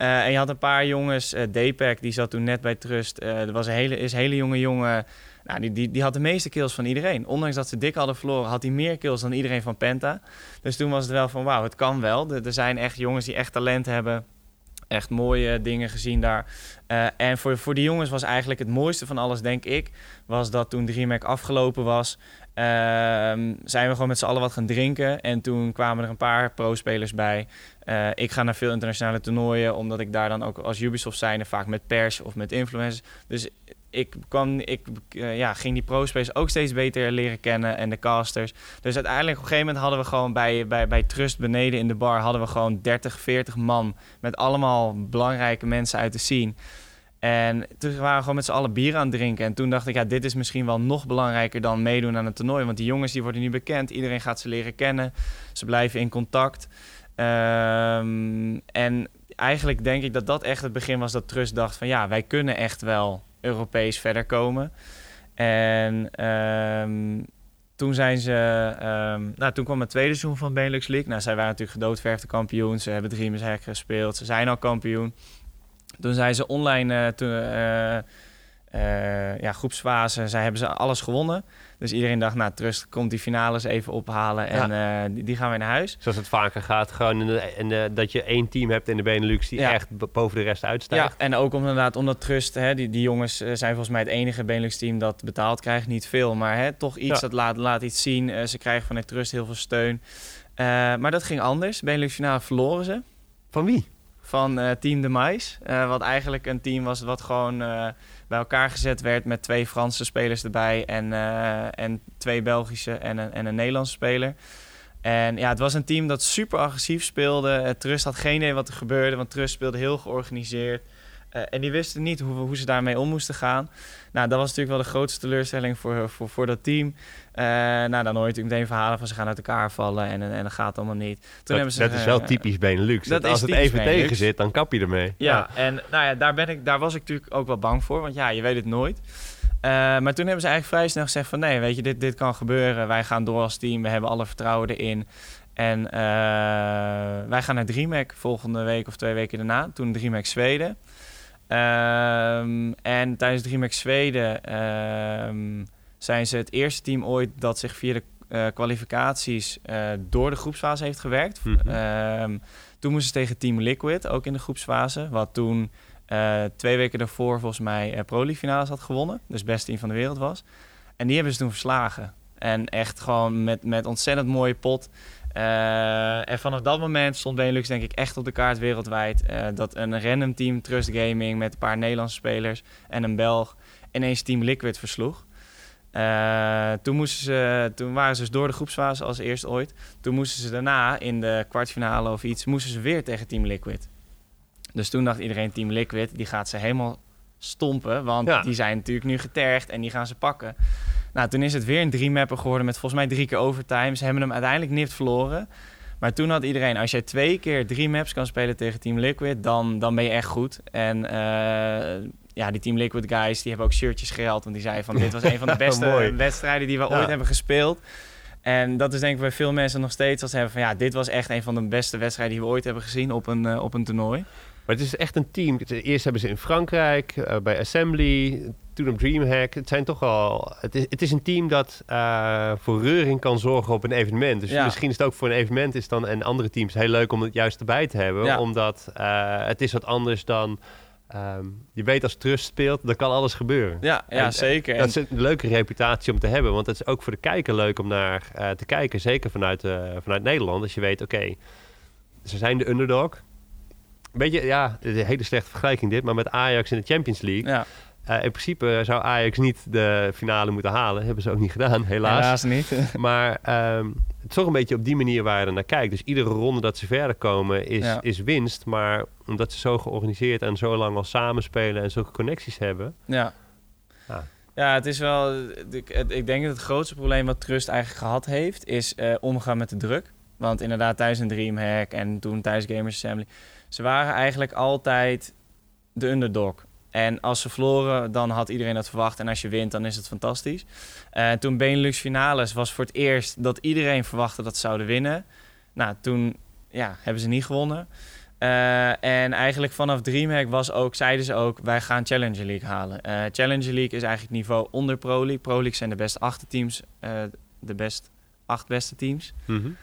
Uh, en je had een paar jongens, uh, die zat toen net bij Trust. Uh, er was een hele, is een hele jonge jongen nou, die, die, die had de meeste kills van iedereen. Ondanks dat ze dik hadden verloren, had hij meer kills dan iedereen van Penta. Dus toen was het wel van, wauw, het kan wel. Er, zijn echt jongens die echt talent hebben. Echt mooie dingen gezien daar. En voor, voor die jongens was eigenlijk het mooiste van alles, denk ik... was dat toen DreamHack afgelopen was... Uh, zijn we gewoon met z'n allen wat gaan drinken. En toen kwamen er een paar pro-spelers bij. Uh, ik ga naar veel internationale toernooien, omdat ik daar dan ook als Ubisoft zijnde vaak met pers of met influencers. Dus ik, kwam, ik uh, ja, ging die pro-space ook steeds beter leren kennen en de casters. Dus uiteindelijk op een gegeven moment hadden we gewoon bij, bij, bij Trust beneden in de bar... hadden we gewoon 30, 40 man met allemaal belangrijke mensen uit de scene. En toen waren we gewoon met z'n allen bier aan het drinken. En toen dacht ik, ja, dit is misschien wel nog belangrijker dan meedoen aan het toernooi. Want die jongens die worden nu bekend. Iedereen gaat ze leren kennen. Ze blijven in contact. Um, en eigenlijk denk ik dat dat echt het begin was dat Trust dacht van... ja, wij kunnen echt wel Europees verder komen. En um, toen zijn ze, um, nou toen kwam het tweede seizoen van Benelux League. Nou, zij waren natuurlijk gedoodverfde kampioen. Ze hebben Dreamers Hack gespeeld. Ze zijn al kampioen. Toen zijn ze online, toen, uh, uh, ja, groepsfase, zij hebben ze alles gewonnen. Dus iedereen dacht, nou, Trust komt die finales even ophalen en ja. uh, die, die, gaan we naar huis. Zoals het vaker gaat, gewoon in de, in de, dat je één team hebt in de Benelux die ja. echt boven de rest uitstijgt. Ja, en ook inderdaad omdat Trust, hè, die, die jongens zijn volgens mij het enige Benelux team dat betaald krijgt. Niet veel, maar hè, toch iets ja. dat laat, laat iets zien. Uh, ze krijgen vanuit Trust heel veel steun. maar dat ging anders. Benelux finale verloren ze. Van wie? Van eh, Team de Mais. Eh, wat eigenlijk een team was wat gewoon eh, bij elkaar gezet werd met twee Franse spelers erbij en, en twee Belgische en een, en een Nederlandse speler. En ja, het was een team dat super agressief speelde. Trust had geen idee wat er gebeurde, want Trust speelde heel georganiseerd. Uh, en die wisten niet hoe, hoe ze daarmee om moesten gaan. Nou, dat was natuurlijk wel de grootste teleurstelling voor, voor, voor dat team. Uh, nou, dan hoor je natuurlijk meteen verhalen van ze gaan uit elkaar vallen en, en, en dat gaat allemaal niet. Toen dat, hebben ze, dat is wel typisch Benelux. Dat, dat als het even Benelux. tegen zit, dan kap je ermee. Ja, ja, en nou ja, daar, ben ik, daar was ik natuurlijk ook wel bang voor, want ja, je weet het nooit. Uh, maar toen hebben ze eigenlijk vrij snel gezegd van nee, weet je, dit, dit kan gebeuren. Wij gaan door als team, we hebben alle vertrouwen erin. En wij gaan naar DreamHack volgende week of twee weken daarna. Toen DreamHack Zweden. Um, en tijdens DreamHack Zweden um, zijn ze het eerste team ooit dat zich via de uh, kwalificaties uh, door de groepsfase heeft gewerkt. Mm -hmm. um, toen moesten ze tegen Team Liquid, ook in de groepsfase. Wat toen uh, twee weken daarvoor volgens mij Pro League finales had gewonnen. Dus beste team van de wereld was. En die hebben ze toen verslagen. En echt gewoon met, met ontzettend mooie pot. Uh, en vanaf dat moment stond Benelux denk ik echt op de kaart wereldwijd. Uh, dat een random team, Trust Gaming, met een paar Nederlandse spelers en een Belg, ineens Team Liquid versloeg. Uh, toen, moesten ze, toen waren ze dus door de groepsfase als eerst ooit. Toen moesten ze daarna in de kwartfinale of iets, moesten ze weer tegen Team Liquid. Dus toen dacht iedereen Team Liquid, die gaat ze helemaal stompen. Want ja. die zijn natuurlijk nu getergd en die gaan ze pakken. Nou, toen is het weer een drie-mapper geworden met volgens mij drie keer overtime. Ze hebben hem uiteindelijk niet verloren. Maar toen had iedereen, als jij twee keer drie maps kan spelen tegen Team Liquid, dan, dan ben je echt goed. En uh, ja, die Team Liquid guys, die hebben ook shirtjes gehaald. Want die zeiden van, dit was een van de beste wedstrijden die we ja. ooit hebben gespeeld. En dat is denk ik bij veel mensen nog steeds als ze hebben van, ja, dit was echt een van de beste wedstrijden die we ooit hebben gezien op een, uh, op een toernooi. Maar het is echt een team. Eerst hebben ze in Frankrijk, uh, bij Assembly, toen op Dreamhack. Het zijn toch al. Het is, het is een team dat uh, voor reuring kan zorgen op een evenement. Dus ja. misschien is het ook voor een evenement is dan en andere teams heel leuk om het juist erbij te hebben. Ja. Omdat uh, het is wat anders dan. Um, je weet als Trust speelt, dan kan alles gebeuren. Ja, ja en, zeker. Dat is een leuke reputatie om te hebben. Want het is ook voor de kijker leuk om naar uh, te kijken. Zeker vanuit, vanuit Nederland. Als je weet, oké, okay, ze zijn de underdog. Beetje, ja, een hele slechte vergelijking dit, maar met Ajax in de Champions League. Ja. Uh, in principe zou Ajax niet de finale moeten halen. Hebben ze ook niet gedaan, helaas. Helaas niet. maar um, het is toch een beetje op die manier waar je er naar kijkt. Dus iedere ronde dat ze verder komen is, ja. is winst. Maar omdat ze zo georganiseerd en zo lang al samenspelen en zulke connecties hebben. Ja. Ja, ja het is wel... Ik, ik denk dat het grootste probleem wat Trust eigenlijk gehad heeft... is uh, omgaan met de druk. Want inderdaad, tijdens een Dreamhack en toen tijdens Gamers Assembly... ze waren eigenlijk altijd de underdog. En als ze verloren, dan had iedereen dat verwacht. En als je wint, dan is het fantastisch. Uh, toen Benelux Finales was voor het eerst dat iedereen verwachtte dat ze zouden winnen. Nou, toen ja, hebben ze niet gewonnen. Uh, en eigenlijk vanaf DreamHack was ook, zeiden ze ook, wij gaan Challenger League halen. Uh, Challenger League is eigenlijk niveau onder Pro League. Pro League zijn de beste acht teams, de best acht beste teams. Mm -hmm.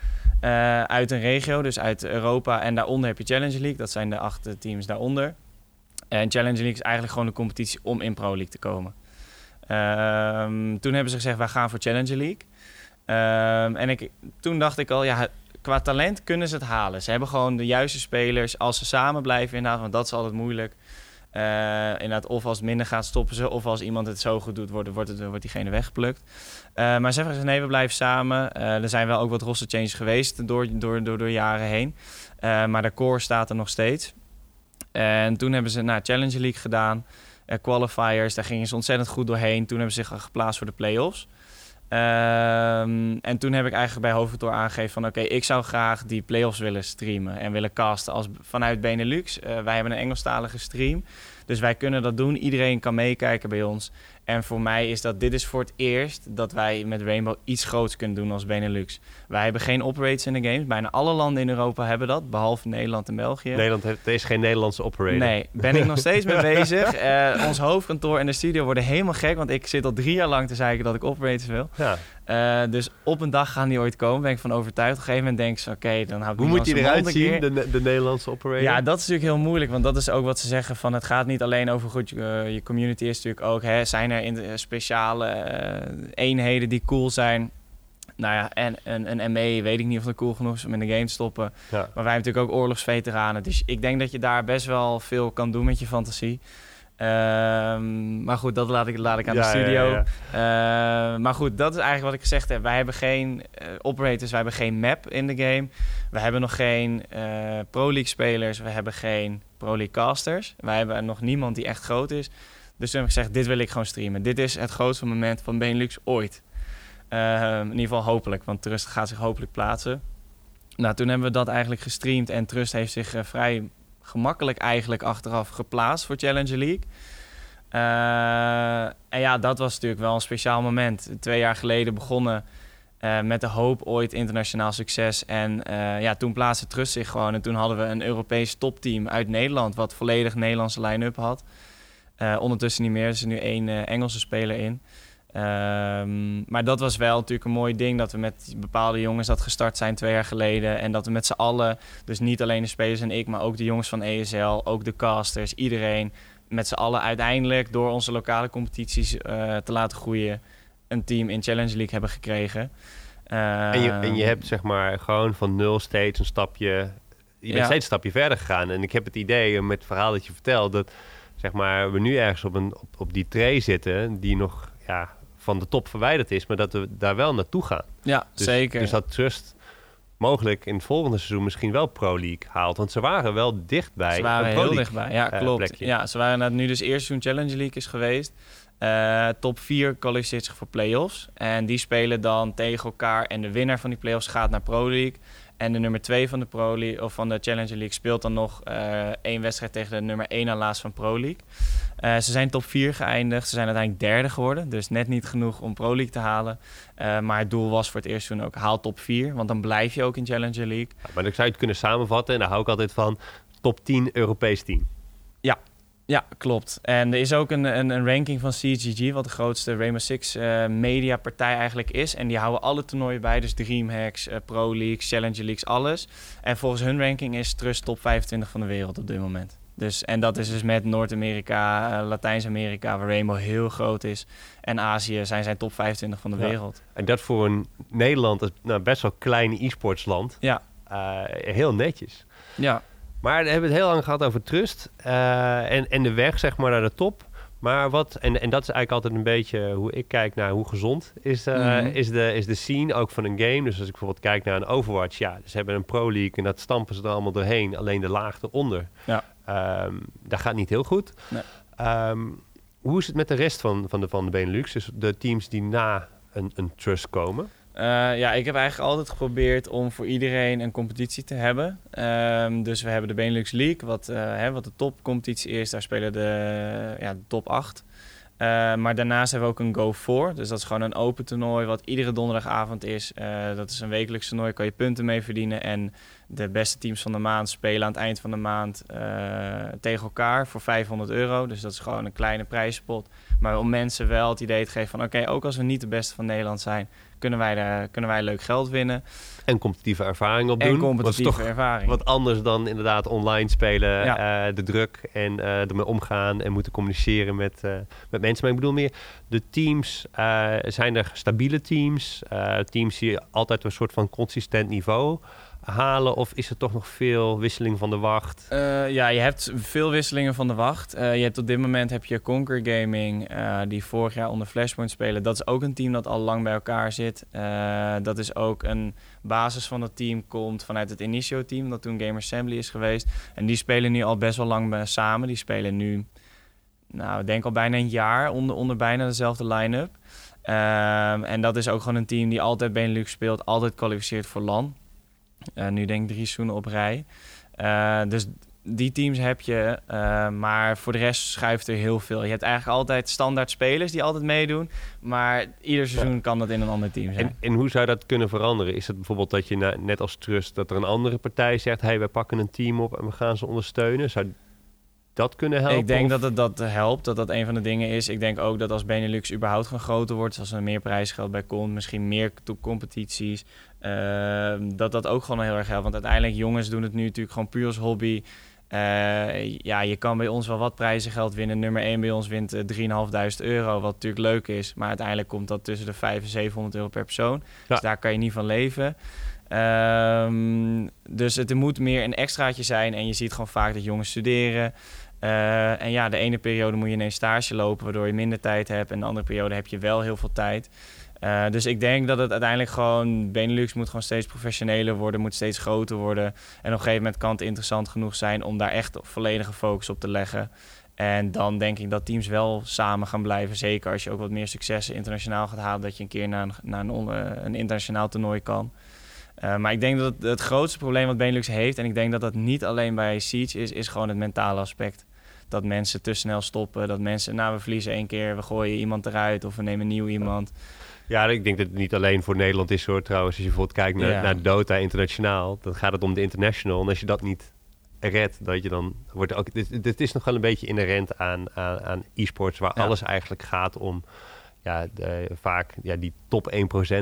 uit een regio, dus uit Europa. En daaronder heb je Challenger League, dat zijn de acht teams daaronder. En Challenger League is eigenlijk gewoon een competitie om in Pro League te komen. Um, toen hebben ze gezegd, wij gaan voor Challenger League. Um, en ik, toen dacht ik al, ja, qua talent kunnen ze het halen. Ze hebben gewoon de juiste spelers. Als ze samen blijven inderdaad, want dat is altijd moeilijk. Uh, inderdaad, of als het minder gaat, stoppen ze. Of als iemand het zo goed doet, wordt, wordt, het, wordt diegene weggeplukt. Uh, maar ze hebben nee, we blijven samen. Uh, er zijn wel ook wat roster changes geweest door, door, door, jaren heen. maar de core staat er nog steeds. En toen hebben ze nou, Challenger League gedaan. Qualifiers, daar gingen ze ontzettend goed doorheen. Toen hebben ze zich geplaatst voor de play-offs. Um, en toen heb ik eigenlijk bij Hoofdkantoor aangegeven van... oké, ik zou graag die play-offs willen streamen en willen casten als, vanuit Benelux. Uh, wij hebben een Engelstalige stream, dus wij kunnen dat doen. Iedereen kan meekijken bij ons. En voor mij is dat, dit is voor het eerst dat wij met Rainbow iets groots kunnen doen als Benelux. Wij hebben geen operators in de games. Bijna alle landen in Europa hebben dat, behalve Nederland en België. Nederland heeft, er is geen Nederlandse operator. Nee, ben ik nog steeds mee bezig. Uh, ons hoofdkantoor en de studio worden helemaal gek, want ik zit al drie jaar lang te zeggen dat ik operators wil. Ja. Uh, dus op een dag gaan die ooit komen, ben ik van overtuigd. Op een gegeven moment denk ik, oké, okay, dan hou ik Hoe moet je eruit zien, de, de, Nederlandse operator? Ja, dat is natuurlijk heel moeilijk, want dat is ook wat ze zeggen van het gaat niet alleen over goed, uh, je community is natuurlijk ook, hè, zijn er in de speciale uh, eenheden die cool zijn. nou ja, en een, een ME weet ik niet of het cool genoeg is om in de game te stoppen. Ja. Maar wij hebben natuurlijk ook oorlogsveteranen. Dus ik denk dat je daar best wel veel kan doen met je fantasie. Ehm, maar goed, dat laat ik, laat ik aan Ja, de studio. ja, Ehm, maar goed, dat is eigenlijk wat ik gezegd heb. Wij hebben geen eh, operators, wij hebben geen map in de game. We hebben nog geen eh, Pro League spelers, we hebben geen Pro League casters. Wij hebben nog niemand die echt groot is. Dus toen heb ik gezegd, dit wil ik gewoon streamen. Dit is het grootste moment van Benelux ooit. Ehm, in ieder geval hopelijk, want Trust gaat zich hopelijk plaatsen. Nou, toen hebben we dat eigenlijk gestreamd en Trust heeft zich eh, vrij gemakkelijk eigenlijk achteraf geplaatst voor Challenger League. Eh, en ja, dat was natuurlijk wel een speciaal moment. Twee jaar geleden begonnen eh, met de hoop ooit internationaal succes. En ja, toen plaatste Trust zich gewoon. En toen hadden we een Europees topteam uit Nederland, wat volledig Nederlandse line-up had. Eh, ondertussen niet meer, er is nu één eh, Engelse speler in. Ehm, maar dat was wel natuurlijk een mooi ding dat we met bepaalde jongens dat gestart zijn twee jaar geleden. En dat we met z'n allen, dus niet alleen de spelers en ik, maar ook de jongens van ESL, ook de casters, iedereen, met z'n allen uiteindelijk door onze lokale competities eh, te laten groeien, een team in Challenge League hebben gekregen. En, je, en je Ehm, hebt zeg maar gewoon van nul steeds een stapje... Je bent Ja. steeds een stapje verder gegaan. En ik heb het idee, met het verhaal dat je vertelt... dat zeg maar, we nu ergens op, een, op, op die tray zitten... die nog ja, van de top verwijderd is... maar dat we daar wel naartoe gaan. Ja, Dus, zeker. Dus dat Trust mogelijk in het volgende seizoen misschien wel Pro League haalt. Want ze waren wel dichtbij. Ze waren heel dichtbij. Ja, eh, klopt. plekje. Ja, ze waren net nu dus eerst toen Challenge League is geweest. Eh, top 4 kwalificeert zich voor play-offs. En die spelen dan tegen elkaar. En de winnaar van die play-offs gaat naar Pro League. En de nummer 2 van de Pro League of van de Challenger League speelt dan nog eh, één wedstrijd tegen de nummer 1 aan laatst van Pro League. Eh, ze zijn top 4 geëindigd. Ze zijn uiteindelijk derde geworden. Dus net niet genoeg om Pro League te halen. Eh, maar het doel was voor het eerst toen ook haal top 4. Want dan blijf je ook in Challenger League. Maar dan zou je het kunnen samenvatten. En daar hou ik altijd van. Top 10 Europees team. Ja, klopt. En er is ook een, een, een ranking van CGG, wat de grootste Rainbow Six eh mediapartij eigenlijk is. En die houden alle toernooien bij, dus Dreamhacks, eh, Pro Leagues, Challenger Leagues, alles. En volgens hun ranking is Trust top 25 van de wereld op dit moment. Dus, en dat is dus met Noord-Amerika, eh, Latijns-Amerika, waar Rainbow heel groot is. En Azië zijn zij top 25 van de Ja. wereld. En dat voor een Nederland, nou, best wel klein e-sportsland, Ja, heel netjes. ja. Maar we hebben het heel lang gehad over trust eh, en, en de weg zeg maar naar de top. Maar wat, en, en dat is eigenlijk altijd een beetje hoe ik kijk naar hoe gezond is, Mhm. is, de, is de scene ook van een game. Dus als ik bijvoorbeeld kijk naar een Overwatch, ja, ze hebben een Pro League en dat stampen ze er allemaal doorheen. Alleen de laag eronder, Ja. Ehm, dat gaat niet heel goed. Nee. Ehm, hoe is het met de rest van, van, de, van de Benelux? Dus de teams die na een, een trust komen? Eh, ja, ik heb eigenlijk altijd geprobeerd om voor iedereen een competitie te hebben. Ehm, dus we hebben de Benelux League, wat, eh, hè, wat de topcompetitie is. Daar spelen de, ja, de top 8. Eh, maar daarnaast hebben we ook een Go 4. Dus dat is gewoon een open toernooi wat iedere donderdagavond is. Dat is een wekelijks toernooi, kan je punten mee verdienen. En de beste teams van de maand spelen aan het eind van de maand tegen elkaar voor 500 euro. Dus dat is gewoon een kleine prijzenpot. Maar om mensen wel het idee te geven van... oké, ook als we niet de beste van Nederland zijn... kunnen wij, daar, kunnen wij leuk geld winnen. En competitieve ervaring opdoen. en competitieve toch ervaring. Wat anders dan inderdaad online spelen, Ja. eh, de druk en eh ermee omgaan en moeten communiceren met, eh, met mensen. Maar ik bedoel meer, de teams, eh, zijn er stabiele teams? Eh, teams die altijd een soort van consistent niveau halen? Of is er toch nog veel wisseling van de wacht? Eh, ja, je hebt veel wisselingen van de wacht. Eh, je hebt op dit moment heb je Conquer Gaming, eh, die vorig jaar onder Flashpoint spelen. Dat is ook een team dat al lang bij elkaar zit. Dat is ook een basis van het team komt vanuit het Initio team, dat toen Gamer Assembly is geweest. En die spelen nu al best wel lang samen. Die spelen nu, nou, ik denk al bijna een jaar onder, onder bijna dezelfde line-up. Ehm, en dat is ook gewoon een team die altijd Benelux speelt, altijd kwalificeert voor LAN. Eh, nu denk ik drie seizoenen op rij. Eh, dus die teams heb je, eh, maar voor de rest schuift er heel veel. Je hebt eigenlijk altijd standaard spelers die altijd meedoen, maar ieder seizoen kan dat in een ander team zijn. En, en hoe zou dat kunnen veranderen? Is het bijvoorbeeld dat je na- net als Trust, dat er een andere partij zegt, hey, wij pakken een team op en we gaan ze ondersteunen? Zou dat kunnen helpen? ik denk Of- dat het dat helpt, dat dat een van de dingen is. Ik denk ook dat als Benelux überhaupt gewoon groter wordt, als er meer prijsgeld bij komt, misschien meer competities, ehm, dat dat ook gewoon heel erg helpt. Want uiteindelijk, jongens doen het nu natuurlijk gewoon puur als hobby. ja, je kan bij ons wel wat prijzengeld winnen. Nummer 1 bij ons wint uh, 3.500 euro, wat natuurlijk leuk is. Maar uiteindelijk komt dat tussen de 500 en 700 euro per persoon. Dus daar kan je niet van leven. Um, dus het moet meer een extraatje zijn. En je ziet gewoon vaak dat jongens studeren. Uh, en ja, de ene periode moet je ineens stage lopen, waardoor je minder tijd hebt. En de andere periode heb je wel heel veel tijd. Uh, dus ik denk dat het uiteindelijk gewoon... Benelux moet gewoon steeds professioneler worden, moet steeds groter worden. En op een gegeven moment kan het interessant genoeg zijn om daar echt volledige focus op te leggen. En dan denk ik dat teams wel samen gaan blijven. Zeker als je ook wat meer successen internationaal gaat halen. Dat je een keer naar een, naar een, internationaal toernooi kan. Uh, maar ik denk dat het, het, grootste probleem wat Benelux heeft... en ik denk dat dat niet alleen bij Siege is... is gewoon het mentale aspect. Dat mensen te snel stoppen. Dat mensen, nou we verliezen één keer... we gooien iemand eruit of we nemen nieuw iemand. Ja, ik denk dat het niet alleen voor Nederland is hoor. Trouwens, als je bijvoorbeeld kijkt naar, naar Dota internationaal... dan gaat het om de international. En als je dat niet redt, dat je dan wordt ook. Dit, dit is nog wel een beetje inherent aan, aan, aan e-sports, waar alles eigenlijk gaat om ja, de, vaak ja, die top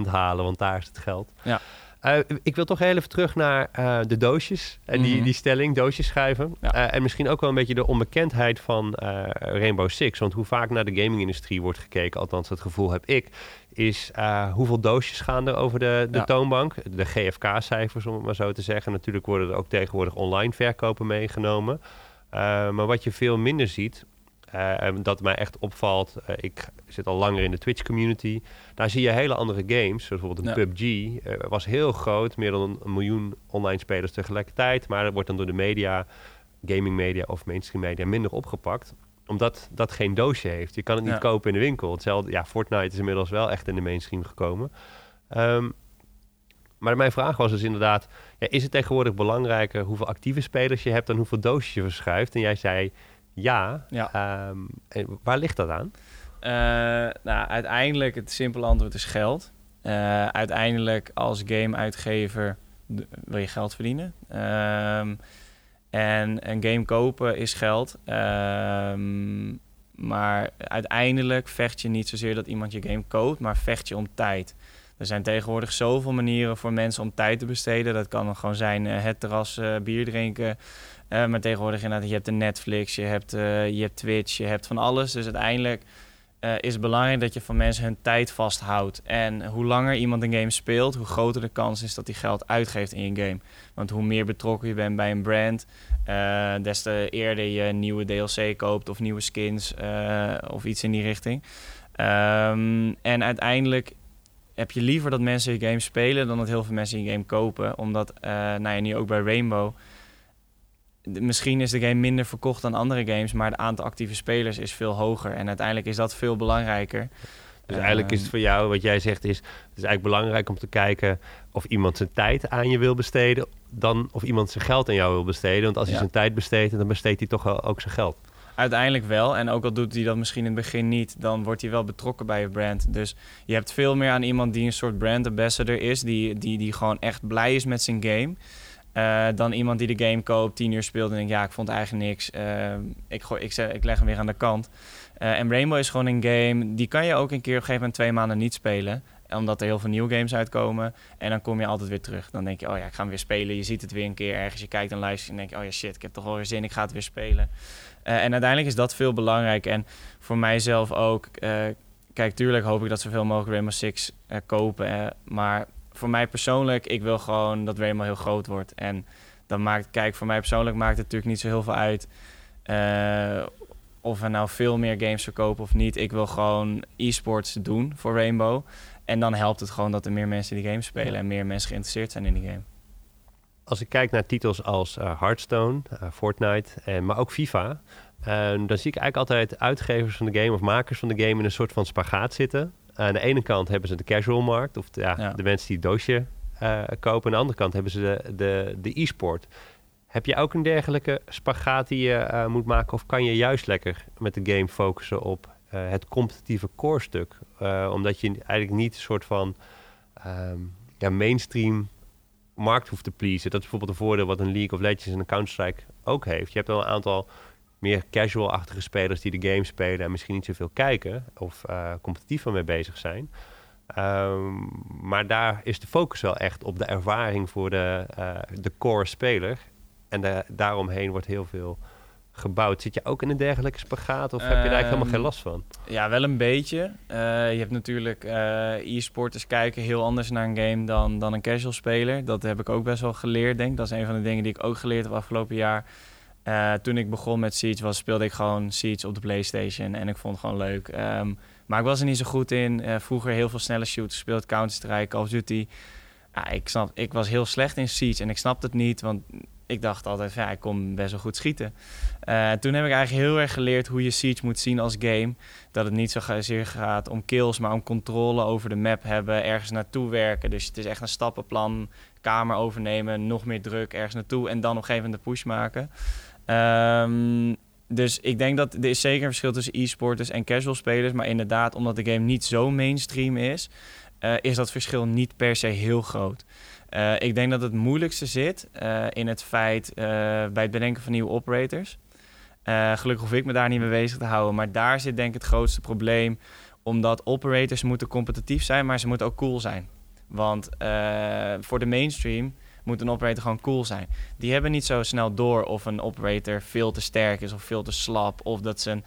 1% halen, want daar is het geld. Ja. Uh, ik wil toch heel even terug naar uh, de doosjes en die, mm -hmm. die stelling, doosjes schrijven. Ja. Uh, en misschien ook wel een beetje de onbekendheid van Rainbow Six. Want hoe vaak naar de gaming-industrie wordt gekeken, althans dat gevoel heb ik, is hoeveel doosjes gaan er over de, de ja. toonbank. De GFK-cijfers, om het maar zo te zeggen. Natuurlijk worden er ook tegenwoordig online verkopen meegenomen. maar wat je veel minder ziet, dat mij echt opvalt, uh, ik zit al langer in de Twitch community. Daar zie je hele andere games, zoals bijvoorbeeld een ja. PUBG. Uh, was heel groot, meer dan een miljoen online spelers tegelijkertijd. Maar dat wordt dan door de media, gaming media of mainstream media minder opgepakt. Omdat dat geen doosje heeft. Je kan het niet ja. kopen in de winkel. Hetzelfde, ja, Fortnite is inmiddels wel echt in de mainstream gekomen. Um, maar mijn vraag was dus inderdaad, ja, is het tegenwoordig belangrijker hoeveel actieve spelers je hebt dan hoeveel doosjes je verschuift? En jij zei ja. ja. Um, waar ligt dat aan? Uh, nou, uiteindelijk het simpele antwoord is geld. Uh, uiteindelijk als game-uitgever wil je geld verdienen. Um, en een game kopen is geld. Um, maar uiteindelijk vecht je niet zozeer dat iemand je game koopt, maar vecht je om tijd. Er zijn tegenwoordig zoveel manieren voor mensen om tijd te besteden. Dat kan gewoon zijn uh, het terras, bier drinken, uh, maar tegenwoordig inderdaad, je hebt de Netflix, je hebt, uh, je hebt Twitch, je hebt van alles. Dus uiteindelijk uh, is het belangrijk dat je van mensen hun tijd vasthoudt. En hoe langer iemand een game speelt, hoe groter de kans is dat hij geld uitgeeft in je game. Want hoe meer betrokken je bent bij een brand, des te eerder je nieuwe DLC koopt of nieuwe skins of iets in die richting. Um, en uiteindelijk heb je liever dat mensen je game spelen dan dat heel veel mensen je game kopen. Omdat, nou ja, nu ook bij Rainbow misschien is de game minder verkocht dan andere games, maar het aantal actieve spelers is veel hoger. En uiteindelijk is dat veel belangrijker. Dus eigenlijk is het voor jou, wat jij zegt, is het is eigenlijk belangrijk om te kijken of iemand zijn tijd aan je wil besteden, dan of iemand zijn geld aan jou wil besteden. Want als hij zijn tijd besteedt, dan besteedt hij toch ook zijn geld. Uiteindelijk wel. En ook al doet hij dat misschien in het begin niet, dan wordt hij wel betrokken bij je brand. Dus je hebt veel meer aan iemand die een soort brand ambassador is, die, die, die gewoon echt blij is met zijn game. Uh, dan iemand die de game koopt, tien uur speelt en denkt, ja, ik vond eigenlijk niks. Uh, ik, gooi, ik, ik leg hem weer aan de kant. Uh, en Rainbow is gewoon een game, die kan je ook een keer op een gegeven moment twee maanden niet spelen. Omdat er heel veel nieuwe games uitkomen. En dan kom je altijd weer terug. Dan denk je, oh ja, ik ga hem weer spelen. Je ziet het weer een keer ergens. Je kijkt een lijstje en denk je, oh ja, shit, ik heb toch wel weer zin. Ik ga het weer spelen. en uiteindelijk is dat veel belangrijk. En voor mijzelf ook. kijk, tuurlijk hoop ik dat zoveel mogelijk Rainbow Six kopen. maar voor mij persoonlijk, ik wil gewoon dat Rainbow heel groot wordt. En dan maakt, kijk, voor mij persoonlijk maakt het natuurlijk niet zo heel veel uit. Uh, of we nou veel meer games verkopen of niet. Ik wil gewoon e-sports doen voor Rainbow. En dan helpt het gewoon dat er meer mensen die game spelen en meer mensen geïnteresseerd zijn in die game. Als ik kijk naar titels als uh, Hearthstone, uh, Fortnite, en, maar ook FIFA, dan zie ik eigenlijk altijd uitgevers van de game of makers van de game in een soort van spagaat zitten. Aan de ene kant hebben ze de casual markt, of de, ja, ja. de mensen die het doosje uh, kopen. Aan de andere kant hebben ze de, de, de e-sport. Heb je ook een dergelijke spagaat die je uh, moet maken? Of kan je juist lekker met de game focussen op uh, het competitieve core stuk? omdat je eigenlijk niet een soort van um, ja, mainstream markt hoeft te pleasen. Dat is bijvoorbeeld een voordeel wat een League of Legends en een Counter-Strike ook heeft. Je hebt wel een aantal meer casual-achtige spelers die de game spelen en misschien niet zoveel kijken of uh, competitief mee bezig zijn. Um, maar daar is de focus wel echt op de ervaring voor de, uh, de core speler. En de, daaromheen wordt heel veel gebouwd. Zit je ook in een dergelijke spagaat of heb je daar eigenlijk helemaal geen Ehm, last van? Ja, wel een beetje. Eh, je hebt natuurlijk eh e-sporters kijken heel anders naar een game dan, dan een casual speler. Dat heb ik ook best wel geleerd, denk ik. Dat is een van de dingen die ik ook geleerd heb afgelopen jaar. Eh, toen ik begon met Siege speelde ik gewoon Siege op de PlayStation en ik vond het gewoon leuk. Ehm, maar ik was er niet zo goed in. Eh, vroeger heel veel snelle shooters gespeeld, Counter-Strike, Call of Duty. Ik, snap, ik was heel slecht in Siege en ik snapte het niet, want ik dacht altijd, ja, ik kon best wel goed schieten. Eh, toen heb ik eigenlijk heel erg geleerd hoe je Siege moet zien als game. Dat het niet zozeer gaat om kills, maar om controle over de map hebben, ergens naartoe werken. Dus het is echt een stappenplan, kamer overnemen, nog meer druk ergens naartoe en dan op een gegeven moment de push maken. Ehm, dus ik denk dat er is zeker een verschil tussen e-sporters en casual spelers. Maar inderdaad, omdat de game niet zo mainstream is, eh, is dat verschil niet per se heel groot. Eh, ik denk dat het moeilijkste zit eh, in het feit bij het bedenken van nieuwe operators. Gelukkig hoef ik me daar niet mee bezig te houden. Maar daar zit denk ik het grootste probleem. Omdat operators moeten competitief zijn, maar ze moeten ook cool zijn. Want voor de mainstream moet een operator gewoon cool zijn. Die hebben niet zo snel door of een operator veel te sterk is of veel te slap. Of dat zijn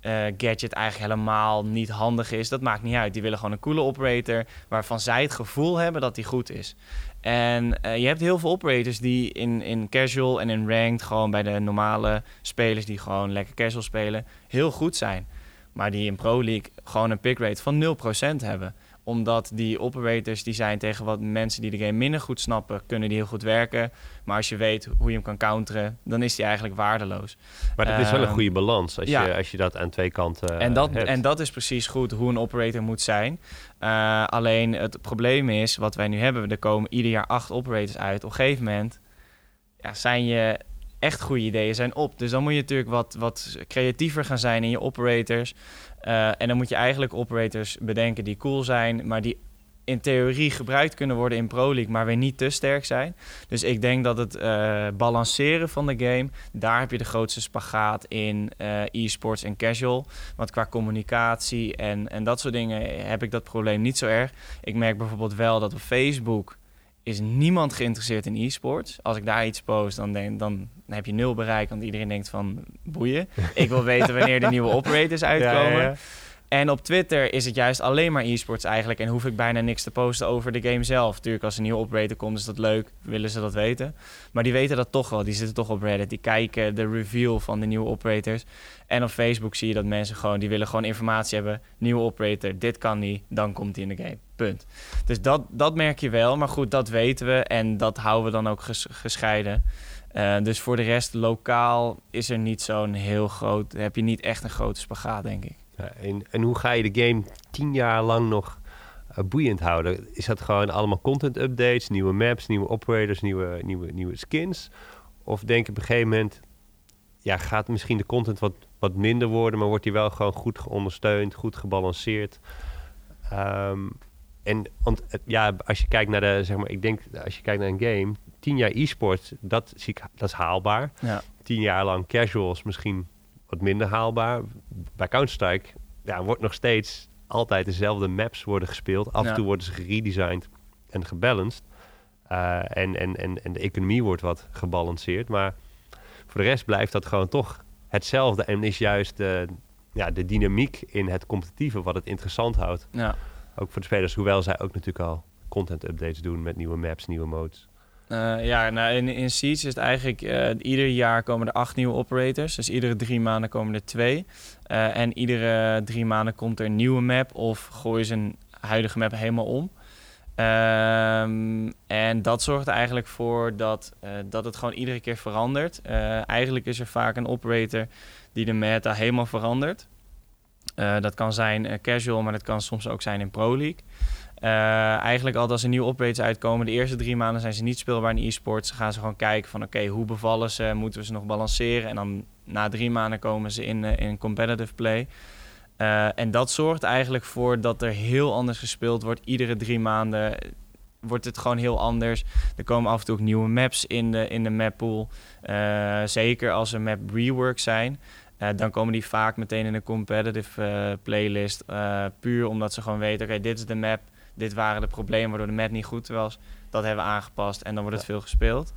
eh, gadget eigenlijk helemaal niet handig is. Dat maakt niet uit. Die willen gewoon een coole operator waarvan zij het gevoel hebben dat die goed is. En eh, je hebt heel veel operators die in, in casual en in ranked, gewoon bij de normale spelers die gewoon lekker casual spelen, heel goed zijn. Maar die in Pro League gewoon een pick rate van 0% hebben omdat die operators die zijn tegen wat mensen die de game minder goed snappen, kunnen die heel goed werken. Maar als je weet hoe je hem kan counteren, dan is die eigenlijk waardeloos. Maar dat is wel een Ehm, goede balans als, ja. je, als je dat aan twee kanten en, dat, hebt. en dat is precies goed hoe een operator moet zijn. Eh, alleen het probleem is, wat wij nu hebben, er komen ieder jaar acht operators uit. Op een gegeven moment ja, zijn je echt goede ideeën zijn op. Dus dan moet je natuurlijk wat, wat creatiever gaan zijn in je operators. Eh, en dan moet je eigenlijk operators bedenken die cool zijn, maar die in theorie gebruikt kunnen worden in Pro League, maar weer niet te sterk zijn. Dus ik denk dat het eh, balanceren van de game, daar heb je de grootste spagaat in eh, e-sports en casual. Want qua communicatie en, en dat soort dingen heb ik dat probleem niet zo erg. Ik merk bijvoorbeeld wel dat op Facebook is niemand geïnteresseerd in e-sports. Als ik daar iets post, dan, denk, dan heb je nul bereik. Want iedereen denkt van, boeien. Ik wil weten wanneer de nieuwe operators uitkomen. Ja, ja. En op Twitter is het juist alleen maar e-sports eigenlijk. En hoef ik bijna niks te posten over de game zelf. Natuurlijk, als een nieuwe operator komt, is dat leuk. Willen ze dat weten. Maar die weten dat toch wel. Die zitten toch op Reddit. Die kijken de reveal van de nieuwe operators. En op Facebook zie je dat mensen gewoon... die willen gewoon informatie hebben. Nieuwe operator, dit kan niet. Dan komt hij in de game. Punt. Dus dat, dat merk je wel. Maar goed, dat weten we. En dat houden we dan ook ges- gescheiden. Eh, dus voor de rest, lokaal is er niet zo'n heel groot... heb je niet echt een grote spagaat, denk ik. En, en hoe ga je de game tien jaar lang nog eh, boeiend houden? Is dat gewoon allemaal content updates, nieuwe maps, nieuwe operators, nieuwe, nieuwe, nieuwe skins? Of denk je op een gegeven moment, ja, gaat misschien de content wat, wat minder worden, maar wordt die wel gewoon goed ondersteund, goed gebalanceerd? Ehm, en want, het- ja, als je kijkt naar de, zeg maar, ik denk, als je kijkt naar een game, tien jaar e-sport, dat, zie ik, dat is haalbaar. Ja. Tien jaar lang casuals misschien wat minder haalbaar. Bij Counter-Strike ja, wordt nog steeds altijd dezelfde maps worden gespeeld. Af en Ja. toe worden ze geredesigned en gebalanced. Eh, en, en, en, en de economie wordt wat gebalanceerd. Maar voor de rest blijft dat gewoon toch hetzelfde. En is juist de, ja, de dynamiek in het competitieve wat het interessant houdt. Ja. Ook voor de spelers, hoewel zij ook natuurlijk al content updates doen met nieuwe maps, nieuwe modes. Eh, ja, nou, in, in Siege is het eigenlijk... eh, ieder jaar komen er acht nieuwe operators. Dus iedere drie maanden komen er twee. Eh, en iedere drie maanden komt er een nieuwe map... of gooien ze een huidige map helemaal om. Ehm, en dat zorgt eigenlijk voor dat, dat het gewoon iedere keer verandert. Eigenlijk is er vaak een operator die de meta helemaal verandert. Dat kan zijn casual, maar dat kan soms ook zijn in Pro League. Eh, eigenlijk al als er nieuwe operators uitkomen, de eerste drie maanden zijn ze niet speelbaar in e-sports. Dan gaan ze gewoon kijken van oké, hoe bevallen ze? Moeten we ze nog balanceren? En dan na drie maanden komen ze in, eh, in competitive play. Eh, en dat zorgt eigenlijk voor dat er heel anders gespeeld wordt. Iedere drie maanden wordt het gewoon heel anders. Er komen af en toe ook nieuwe maps in de, in de mappool. Eh, zeker als er map reworks zijn. Dan komen die vaak meteen in de competitive playlist. puur omdat ze gewoon weten, oké, dit is de map. Dit waren de problemen waardoor de map niet goed was. Dat hebben we aangepast en dan wordt het veel gespeeld.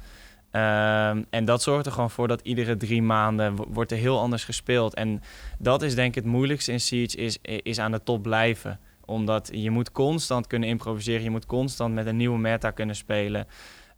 Ehm, en dat zorgt er gewoon voor dat iedere drie maanden wordt er heel anders gespeeld. En dat is denk ik het moeilijkste in Siege, is, is aan de top blijven. Omdat je moet constant kunnen improviseren, je moet constant met een nieuwe meta kunnen spelen.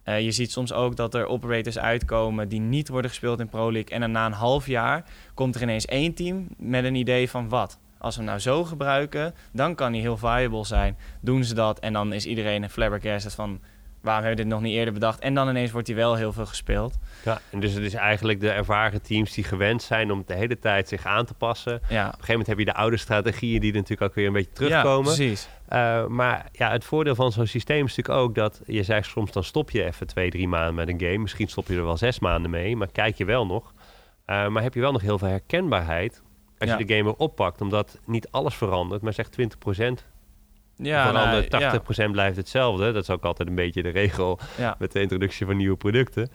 Uh, je ziet soms ook dat er operators uitkomen die niet worden gespeeld in Pro League. En dan na een half jaar komt er ineens één team met een idee van wat. Als we hem nou zo gebruiken, dan kan hij heel viable zijn. Doen ze dat en dan is iedereen een flabbergasted van waarom hebben we dit nog niet eerder bedacht? En dan ineens wordt hij wel heel veel gespeeld. Ja, en dus het is eigenlijk de ervaren teams die gewend zijn om de hele tijd zich aan te passen. Ja. Op een gegeven moment heb je de oude strategieën die natuurlijk ook weer een beetje terugkomen. Ja, precies. Uh, maar ja, het voordeel van zo'n systeem is natuurlijk ook dat je zegt soms dan stop je even twee, drie maanden met een game. Misschien stop je er wel zes maanden mee, maar kijk je wel nog. Uh, maar heb je wel nog heel veel herkenbaarheid als je de game weer oppakt. Omdat niet alles verandert, maar zeg 20% ja, nou, 80% blijft hetzelfde. Dat is ook altijd een beetje de regel met de introductie van nieuwe producten.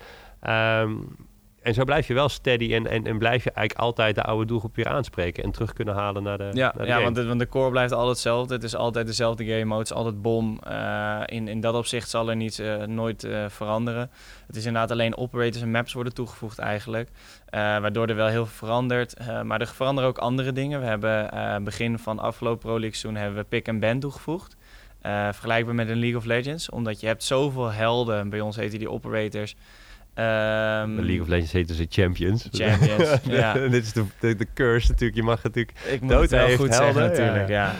Um, en zo blijf je wel steady en, en, en blijf je eigenlijk altijd de oude doelgroep weer aanspreken en terug kunnen halen naar de. Ja, naar de ja want, de, want de core blijft altijd hetzelfde. Het is altijd dezelfde game mode, het is altijd bom. Uh, in, in dat opzicht zal er niets uh, nooit uh, veranderen. Het is inderdaad alleen operators en maps worden toegevoegd eigenlijk. waardoor er wel heel veel verandert. maar er veranderen ook andere dingen. We hebben begin van afgelopen Pro League seizoen hebben we pick and ban toegevoegd. vergelijkbaar met een League of Legends. Omdat je hebt zoveel helden. Bij ons heten die operators. Um, League of Legends heet ze Champions. Champions, ja. Dit is de, de, de, curse natuurlijk. Je mag natuurlijk Ik moet het wel goed zeggen natuurlijk, ja.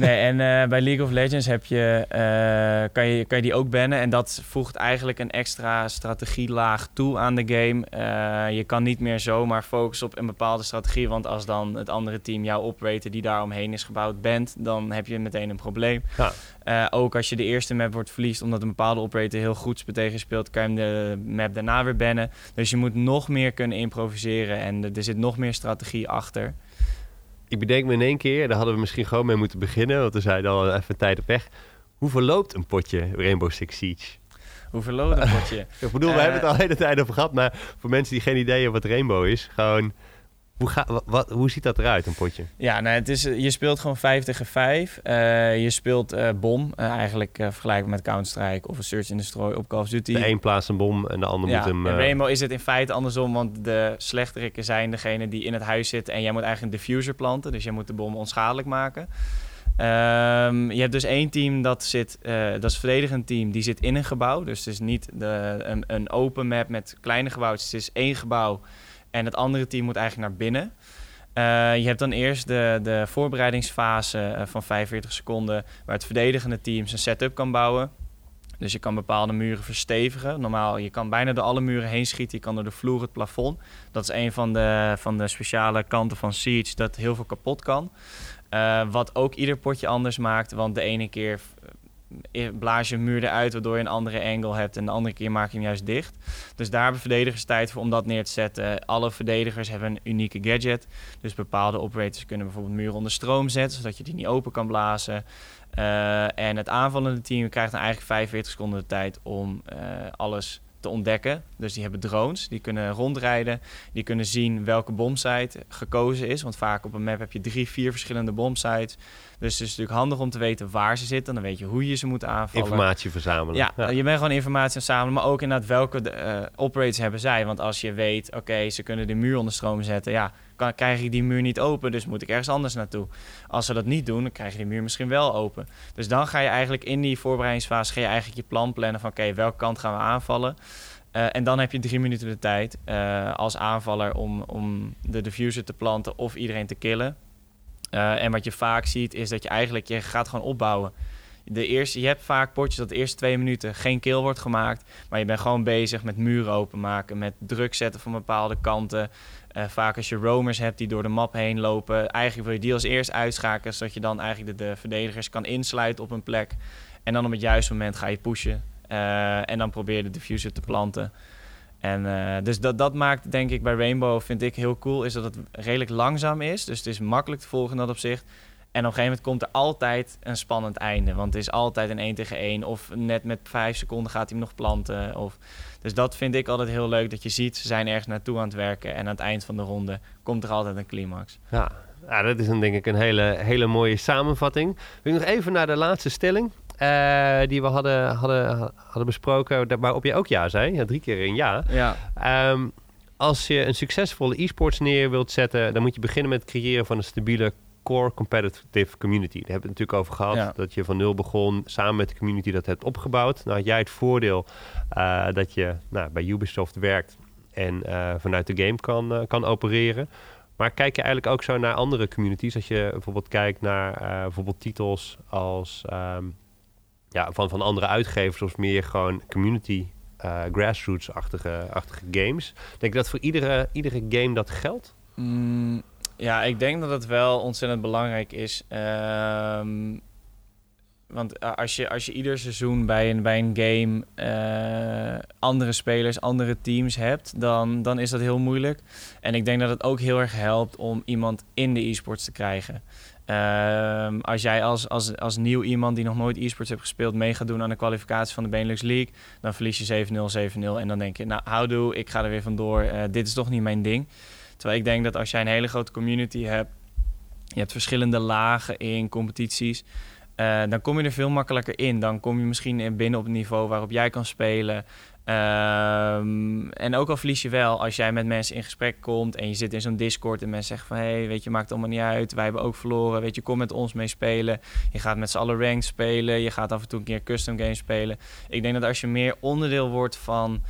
Nee, en uh, bij League of Legends heb je, uh, kan, je, kan je die ook bannen. En dat voegt eigenlijk een extra strategielaag toe aan de game. Uh, je kan niet meer zomaar focussen op een bepaalde strategie. Want als dan het andere team jouw operator die daar omheen is gebouwd bent, dan heb je meteen een probleem. Ja. ook als je de eerste map wordt verliest omdat een bepaalde operator heel goed tegen speelt, kan je hem de map daarna weer bannen. Dus je moet nog meer kunnen improviseren en er zit nog meer strategie achter ik bedenk me in één keer, daar hadden we misschien gewoon mee moeten beginnen, want we zijn al even tijd op weg. Hoe verloopt een potje Rainbow Six Siege? Hoe verloopt een potje? ik bedoel, uh, we hebben het al de hele tijd over gehad, maar voor mensen die geen idee hebben wat Rainbow is, gewoon hoe, ga, wat, hoe ziet dat eruit, een potje? Ja, nou, het is, je speelt gewoon 5 tegen 5. Uh, je speelt uh, bom, uh, eigenlijk vergelijkbaar met Counter-Strike of een Search and Destroy op Call of Duty. De een plaatst een bom en de ander ja, moet hem... in Rainbow is het in feite andersom, want de slechterikken zijn degene die in het huis zitten en jij moet eigenlijk een diffuser planten, dus jij moet de bom onschadelijk maken. Um, je hebt dus één team dat zit, dat is verdedigend team, die zit in een gebouw. Dus het is niet de, een, een open map met kleine gebouwtjes. Het is één gebouw en het andere team moet eigenlijk naar binnen. Uh, je hebt dan eerst de, de voorbereidingsfase uh, van 45 seconden, waar het verdedigende team zijn setup kan bouwen. Dus je kan bepaalde muren verstevigen. Normaal, je kan bijna door alle muren heen schieten. Je kan door de vloer, het plafond. Dat is een van de, van de speciale kanten van Siege, dat heel veel kapot kan. Uh, wat ook ieder potje anders maakt, want de ene keer blaas je een muur eruit, waardoor je een andere angle hebt. En de andere keer maak je hem juist dicht. Dus daar hebben verdedigers tijd voor om dat neer te zetten. Alle verdedigers hebben een unieke gadget. Dus bepaalde operators kunnen bijvoorbeeld muren onder stroom zetten, zodat je die niet open kan blazen. Uh, en het aanvallende team krijgt dan eigenlijk 45 seconden de tijd om uh, alles te ontdekken. Dus die hebben drones, die kunnen rondrijden, die kunnen zien welke bomsite gekozen is. Want vaak op een map heb je drie, vier verschillende bomsites. Dus het is natuurlijk handig om te weten waar ze zitten. Dan weet je hoe je ze moet aanvallen. Informatie verzamelen. Ja, je bent gewoon informatie aan verzamelen. Maar ook inderdaad welke uh, operators hebben zij. Want als je weet, oké, ze kunnen de muur onder stroom zetten. Ja, kan, krijg ik die muur niet open, dus moet ik ergens anders naartoe. Als ze dat niet doen, dan krijg je die muur misschien wel open. Dus dan ga je eigenlijk in die voorbereidingsfase... ga je eigenlijk je plan plannen van... oké, welke kant gaan we aanvallen? Uh, en dan heb je drie minuten de tijd uh, als aanvaller om, om de diffuser te planten of iedereen te killen. Uh, en wat je vaak ziet is dat je eigenlijk je gaat gewoon opbouwen. De eerste, je hebt vaak potjes dat de eerste twee minuten geen kill wordt gemaakt. Maar je bent gewoon bezig met muren openmaken, met druk zetten van bepaalde kanten. Uh, vaak als je roamers hebt die door de map heen lopen. Eigenlijk wil je die als eerst uitschakelen, zodat je dan eigenlijk de, de verdedigers kan insluiten op een plek. En dan op het juiste moment ga je pushen. Uh, en dan probeer je de diffuser te planten. En uh, dus dat, dat maakt denk ik bij Rainbow, vind ik heel cool, is dat het redelijk langzaam is. Dus het is makkelijk te volgen in dat opzicht. En op een gegeven moment komt er altijd een spannend einde. Want het is altijd een 1 tegen 1. Of net met 5 seconden gaat hij hem nog planten. Of... Dus dat vind ik altijd heel leuk. Dat je ziet, ze zijn ergens naartoe aan het werken. En aan het eind van de ronde komt er altijd een climax. Ja, ja dat is dan denk ik een hele, hele mooie samenvatting. Wil ik nog even naar de laatste stelling. eh, die we hadden, hadden, hadden besproken, waarop je ook ja zei. Ja, drie keer een ja. Ja. Ehm, als je een succesvolle e-sports neer wilt zetten, dan moet je beginnen met het creëren van een stabiele core competitive community. Daar hebben we het natuurlijk over gehad. Ja. Dat je van nul begon, samen met de community dat hebt opgebouwd. Nou had jij het voordeel eh, dat je nou, bij Ubisoft werkt en eh, vanuit de game kan, eh, kan opereren. Maar kijk je eigenlijk ook zo naar andere communities? Als je bijvoorbeeld kijkt naar bijvoorbeeld titels als ehm, ja, van, van andere uitgevers of meer gewoon community eh, grassroots-achtige achtige games. Denk je dat voor iedere, iedere game dat geldt? Mm, ja, ik denk dat het wel ontzettend belangrijk is. Ehm, want a- als je, als je ieder seizoen bij een, bij een game eh, andere spelers, andere teams hebt, dan, dan is dat heel moeilijk. En ik denk dat het ook heel erg helpt om iemand in de e-sports te krijgen. Ehm, als jij als, als, als nieuw iemand die nog nooit e-sports heeft gespeeld mee gaat doen aan de kwalificatie van de Benelux League, dan verlies je 7-0, 7-0 en dan denk je, nou houdoe, ik ga er weer vandoor. Eh, dit is toch niet mijn ding. Terwijl ik denk dat als jij een hele grote community hebt, je hebt verschillende lagen in competities, eh, dan kom je er veel makkelijker in. Dan kom je misschien in binnen op het niveau waarop jij kan spelen. Ehm, en ook al verlies je wel, als jij met mensen in gesprek komt en je zit in zo'n Discord en mensen zeggen van hé, hey, weet je, maakt allemaal niet uit. Wij hebben ook verloren. Weet je, kom met ons mee spelen. Je gaat met z'n allen ranked spelen. Je gaat af en toe een keer custom games spelen. Ik denk dat als je meer onderdeel wordt van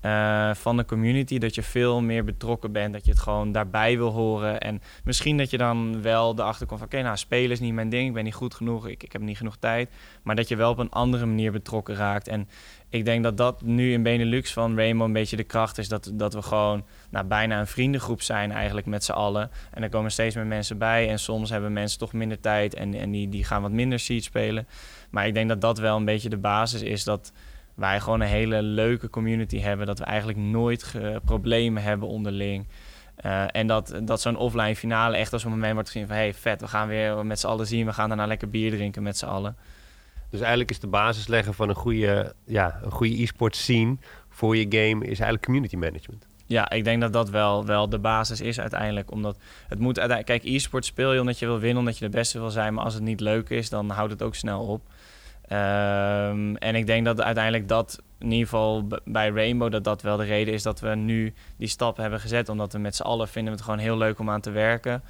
eh, van de community. Dat je veel meer betrokken bent. Dat je het gewoon daarbij wil horen. En misschien dat je dan wel erachter komt van... oké, nou, spelen is niet mijn ding. Ik ben niet goed genoeg. Ik, ik heb niet genoeg tijd. Maar dat je wel op een andere manier betrokken raakt. En ik denk dat dat nu in Benelux van Rainbow een beetje de kracht is. Dat, dat we gewoon nou, bijna een vriendengroep zijn eigenlijk met z'n allen. En er komen steeds meer mensen bij. En soms hebben mensen toch minder tijd. En, en die, die gaan wat minder seed spelen. Maar ik denk dat dat wel een beetje de basis is. Dat wij gewoon een hele leuke community hebben. Dat we eigenlijk nooit problemen hebben onderling. Uh, en dat, dat zo'n offline finale echt als een moment wordt gezien van... hey, vet, we gaan weer met z'n allen zien. We gaan daarna lekker bier drinken met z'n allen. Dus eigenlijk is de basis leggen van een goede, ja, een goede e-sport scene voor je game... is eigenlijk community management. Ja, ik denk dat dat wel, wel de basis is uiteindelijk. Omdat het moet uiteindelijk... Kijk, e-sport speel je omdat je wil winnen, omdat je de beste wil zijn. Maar als het niet leuk is, dan houdt het ook snel op. Um, en ik denk dat uiteindelijk dat, in ieder geval bij Rainbow, dat dat wel de reden is dat we nu die stap hebben gezet. Omdat we met z'n allen vinden we het gewoon heel leuk om aan te werken.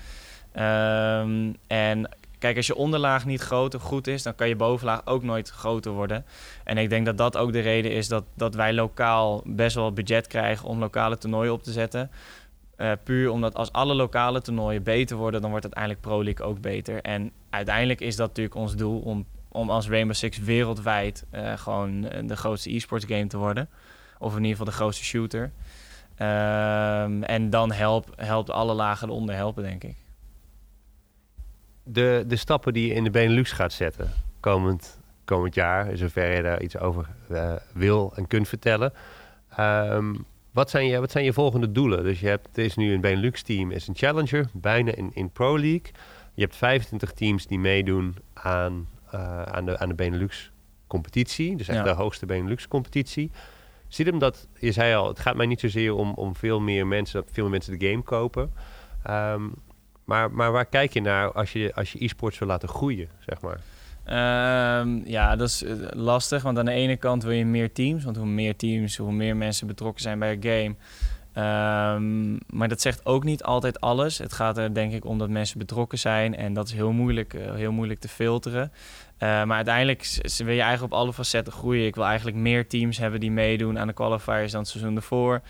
Um, en kijk, als je onderlaag niet groot of goed is, dan kan je bovenlaag ook nooit groter worden. En ik denk dat dat ook de reden is dat, dat wij lokaal best wel budget krijgen om lokale toernooien op te zetten. Uh, puur omdat als alle lokale toernooien beter worden, dan wordt uiteindelijk Pro League ook beter. En uiteindelijk is dat natuurlijk ons doel om om als Rainbow Six wereldwijd uh, gewoon de grootste e-sports game te worden. Of in ieder geval de grootste shooter. Um, en dan helpt helpt alle lagen eronder helpen, denk ik. De, de stappen die je in de Benelux gaat zetten komend, komend jaar, zover je daar iets over uh, wil en kunt vertellen. Um, wat, zijn je, wat zijn je volgende doelen? Dus je hebt, het is nu een Benelux team, is een challenger, bijna in, in Pro League. Je hebt 25 teams die meedoen aan uh, aan, de, aan de Benelux-competitie. Dus echt ja. de hoogste Benelux-competitie. Ziet hem dat, je zei al, het gaat mij niet zozeer om, om veel meer mensen, dat veel meer mensen de game kopen. Um, maar, maar waar kijk je naar als je, als je e-sports wil laten groeien, zeg maar? Um, ja, dat is uh, lastig. Want aan de ene kant wil je meer teams. Want hoe meer teams, hoe meer mensen betrokken zijn bij een game. Um, maar dat zegt ook niet altijd alles. Het gaat er denk ik om dat mensen betrokken zijn. En dat is heel moeilijk, uh, heel moeilijk te filteren. Uh, maar uiteindelijk wil je eigenlijk op alle facetten groeien. Ik wil eigenlijk meer teams hebben die meedoen aan de qualifiers dan het seizoen ervoor.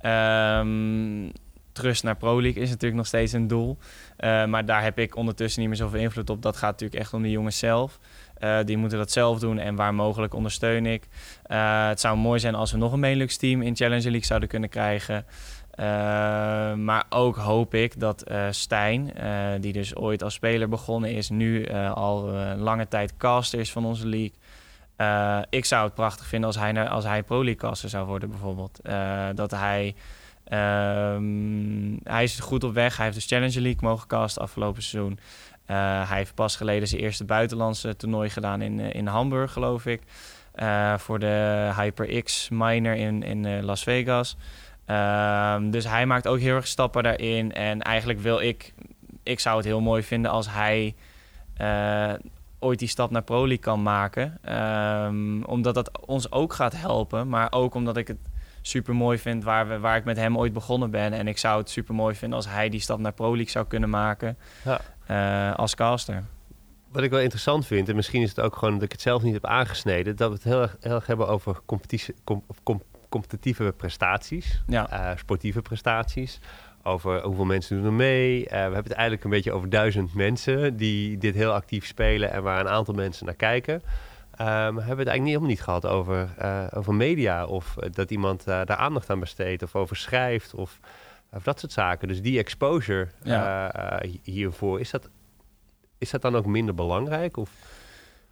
Um, trust naar Pro League is natuurlijk nog steeds een doel. Uh, maar daar heb ik ondertussen niet meer zoveel invloed op. Dat gaat natuurlijk echt om de jongens zelf. Uh, die moeten dat zelf doen en waar mogelijk ondersteun ik. Uh, het zou mooi zijn als we nog een Benelux team in Challenger League zouden kunnen krijgen. Uh, maar ook hoop ik dat Stijn, die dus ooit als speler begonnen is, nu al lange tijd caster is van onze league. ik zou het prachtig vinden als hij, als hij Pro League caster zou worden bijvoorbeeld. dat hij... Um, hij is goed op weg. Hij heeft de Challenger League mogen casten afgelopen seizoen. Uh, hij heeft pas geleden zijn eerste buitenlandse toernooi gedaan in, uh, in Hamburg, geloof ik. Uh, voor de HyperX Minor in, in Las Vegas. dus hij maakt ook heel erg stappen daarin. En eigenlijk wil ik... Ik zou het heel mooi vinden als hij ooit die stap naar Pro League kan maken. Ehm, omdat dat ons ook gaat helpen, maar ook omdat ik het super mooi vind waar, we, waar ik met hem ooit begonnen ben. En ik zou het super mooi vinden als hij die stap naar Pro League zou kunnen maken ja. Uh, als caster. Wat ik wel interessant vind, en misschien is het ook gewoon dat ik het zelf niet heb aangesneden, dat we het heel erg, heel erg hebben over competitie, com, com, competitieve prestaties, ja. uh, sportieve prestaties. Over hoeveel mensen doen er mee. Uh, we hebben het eigenlijk een beetje over duizend mensen die dit heel actief spelen en waar een aantal mensen naar kijken. Um, hebben we het eigenlijk niet, helemaal niet gehad over, uh, over media of dat iemand daar aandacht aan besteedt of over schrijft of, of dat soort zaken. Dus die exposure ja. hiervoor, is dat, is dat dan ook minder belangrijk? Of?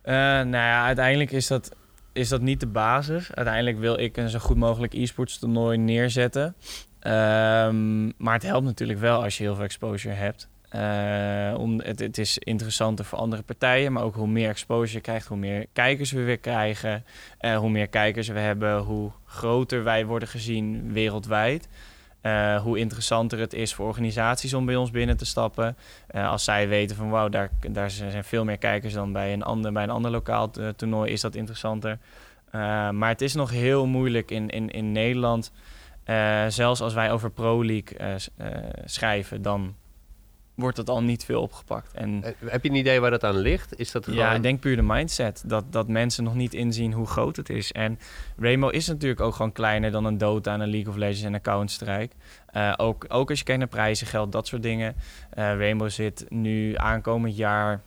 nou ja, uiteindelijk is dat is dat niet de basis. Uiteindelijk wil ik een zo goed mogelijk e-sports toernooi neerzetten. Um, maar het helpt natuurlijk wel als je heel veel exposure hebt. Uh, om, het, het, is interessanter voor andere partijen, maar ook hoe meer exposure je krijgt, hoe meer kijkers we weer krijgen. Uh, hoe meer kijkers we hebben, hoe groter wij worden gezien wereldwijd. Uh, hoe interessanter het is voor organisaties om bij ons binnen te stappen. als zij weten van wauw, daar, daar zijn veel meer kijkers dan bij een ander, bij een ander lokaal toernooi, is dat interessanter. maar het is nog heel moeilijk in, in, in Nederland zelfs als wij over Pro League schrijven, dan wordt dat al niet veel opgepakt. En, Heb je een idee waar dat aan ligt? Is dat gewoon... Ja, ik denk puur de mindset. Dat, dat mensen nog niet inzien hoe groot het is. En Rainbow is natuurlijk ook gewoon kleiner dan een Dota, een League of Legends en een Counter-Strike. ook, ook als je kijkt naar prijzen, geld, dat soort dingen. Rainbow zit nu aankomend jaar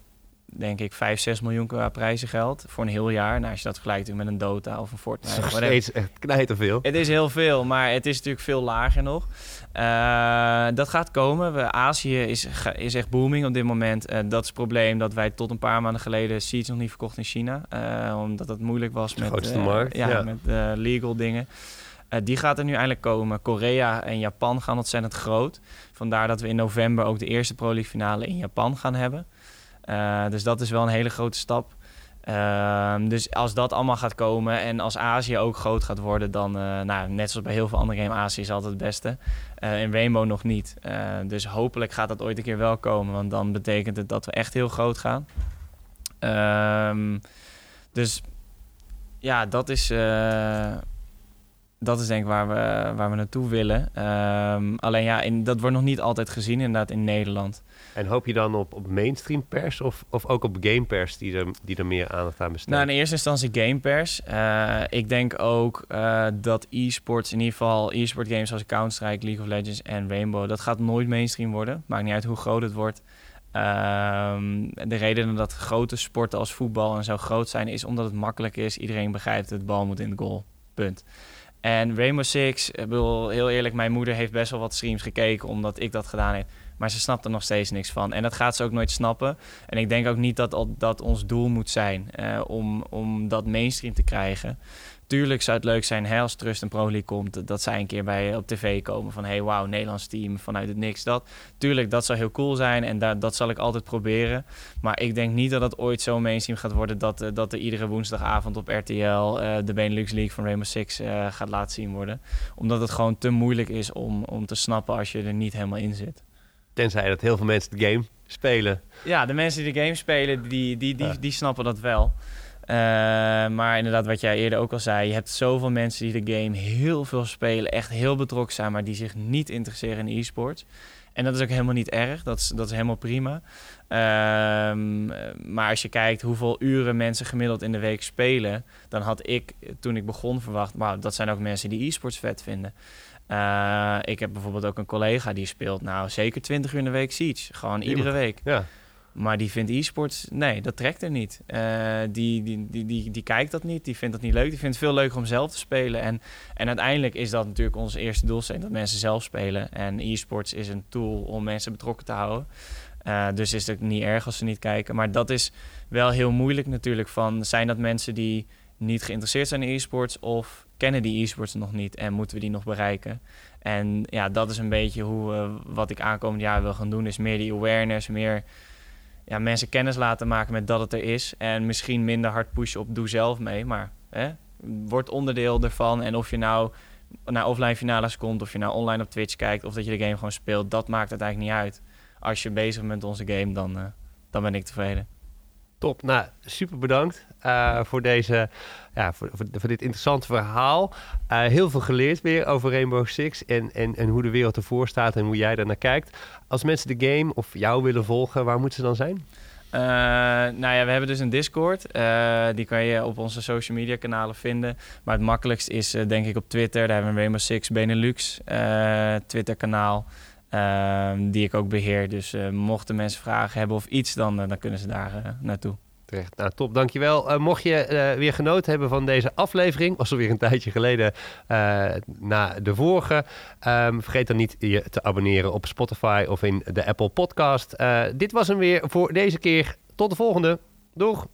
denk ik 5, 6 miljoen qua prijzengeld voor een heel jaar. Nou, als je dat vergelijkt met een Dota of een Fortnite. Nog steeds echt knijterveel. Het is heel veel, maar het is natuurlijk veel lager nog. Uh, dat gaat komen. We, Azië is, is echt booming op dit moment. Uh, dat is het probleem dat wij tot een paar maanden geleden Seeds nog niet verkocht in China. Uh, omdat het moeilijk was met, grootste markt. Ja, ja. met legal dingen. die gaat er nu eindelijk komen. Korea en Japan gaan ontzettend groot. Vandaar dat we in november ook de eerste Pro League finale in Japan gaan hebben. Uh, dus dat is wel een hele grote stap. Uh, dus als dat allemaal gaat komen en als Azië ook groot gaat worden, dan, uh, nou, net zoals bij heel veel andere games, Azië is altijd het beste. In Rainbow nog niet. dus hopelijk gaat dat ooit een keer wel komen, want dan betekent het dat we echt heel groot gaan. Ehm, dus ja, dat is dat is denk ik waar we, waar we naartoe willen. Um, alleen ja, in, dat wordt nog niet altijd gezien inderdaad in Nederland. En hoop je dan op, op mainstream pers of, of ook op game pers die er, die er meer aandacht aan besteedt? Nou, in eerste instantie game pers. Uh, ik denk ook uh, dat e-sports, in ieder geval e-sport games zoals Counter-Strike, League of Legends en Rainbow, dat gaat nooit mainstream worden. Maakt niet uit hoe groot het wordt. Um, de reden dat grote sporten als voetbal en zo groot zijn, is omdat het makkelijk is. Iedereen begrijpt het, bal moet in de goal. Punt. En Rainbow Six, ik bedoel, heel eerlijk, mijn moeder heeft best wel wat streams gekeken omdat ik dat gedaan heb. Maar ze snapt er nog steeds niks van. En dat gaat ze ook nooit snappen. En ik denk ook niet dat dat ons doel moet zijn uh, om, om dat mainstream te krijgen. Tuurlijk zou het leuk zijn als Trust en Pro League komt, dat zij een keer bij op tv komen van hey wauw, Nederlands team vanuit het niks. Dat. Tuurlijk, dat zou heel cool zijn en dat, dat zal ik altijd proberen. Maar ik denk niet dat het ooit zo mainstream gaat worden dat, uh, dat er iedere woensdagavond op RTL uh, de Benelux League van Rainbow Six gaat laten zien worden. Omdat het gewoon te moeilijk is om, om te snappen als je er niet helemaal in zit. Tenzij dat heel veel mensen de game spelen. Ja, de mensen die de game spelen, die, die, die, die snappen dat wel. Uh, maar inderdaad, wat jij eerder ook al zei, je hebt zoveel mensen die de game heel veel spelen, echt heel betrokken zijn, maar die zich niet interesseren in e-sports. En dat is ook helemaal niet erg, dat is, dat is helemaal prima. Um, maar als je kijkt hoeveel uren mensen gemiddeld in de week spelen, dan had ik toen ik begon verwacht, wauw, dat zijn ook mensen die e-sports vet vinden. Uh, ik heb bijvoorbeeld ook een collega die speelt nou zeker 20 uur in de week Siege. Gewoon iedere week. Ja. Maar die vindt e-sports, nee, dat trekt er niet. Uh, die, die, die, die, die kijkt dat niet, die vindt dat niet leuk. Die vindt het veel leuker om zelf te spelen. En, en uiteindelijk is dat natuurlijk ons eerste doelstelling, dat mensen zelf spelen. En e-sports is een tool om mensen betrokken te houden. Uh, dus is het niet erg als ze niet kijken. Maar dat is wel heel moeilijk natuurlijk. Van, zijn dat mensen die niet geïnteresseerd zijn in e-sports of kennen die e-sports nog niet en moeten we die nog bereiken? En ja, dat is een beetje hoe uh, wat ik aankomend jaar wil gaan doen. Is meer die awareness, meer ja, mensen kennis laten maken met dat het er is. En misschien minder hard pushen op doe zelf mee. Maar hè, word onderdeel ervan. En of je nou naar offline finales komt, of je nou online op Twitch kijkt, of dat je de game gewoon speelt, dat maakt het eigenlijk niet uit. Als je bezig bent met onze game, dan, uh, dan ben ik tevreden. Top. Nou, super bedankt uh, voor, deze, ja, voor, voor, dit interessante verhaal. Uh, heel veel geleerd weer over Rainbow Six en, en, en hoe de wereld ervoor staat en hoe jij daar naar kijkt. Als mensen de game of jou willen volgen, waar moeten ze dan zijn? Uh, nou ja, we hebben dus een Discord. die kan je op onze social media kanalen vinden. Maar het makkelijkst is denk ik op Twitter. Daar hebben we Rainbow Six Benelux Twitter kanaal. Ehm, die ik ook beheer. Dus uh, mochten mensen vragen hebben of iets, dan, uh, dan kunnen ze daar uh, naartoe. Terecht. Nou, top, dankjewel. mocht je weer genoten hebben van deze aflevering, was alweer een tijdje geleden na de vorige, um, vergeet dan niet je te abonneren op Spotify of in de Apple Podcast. dit was hem weer voor deze keer. Tot de volgende. Doeg!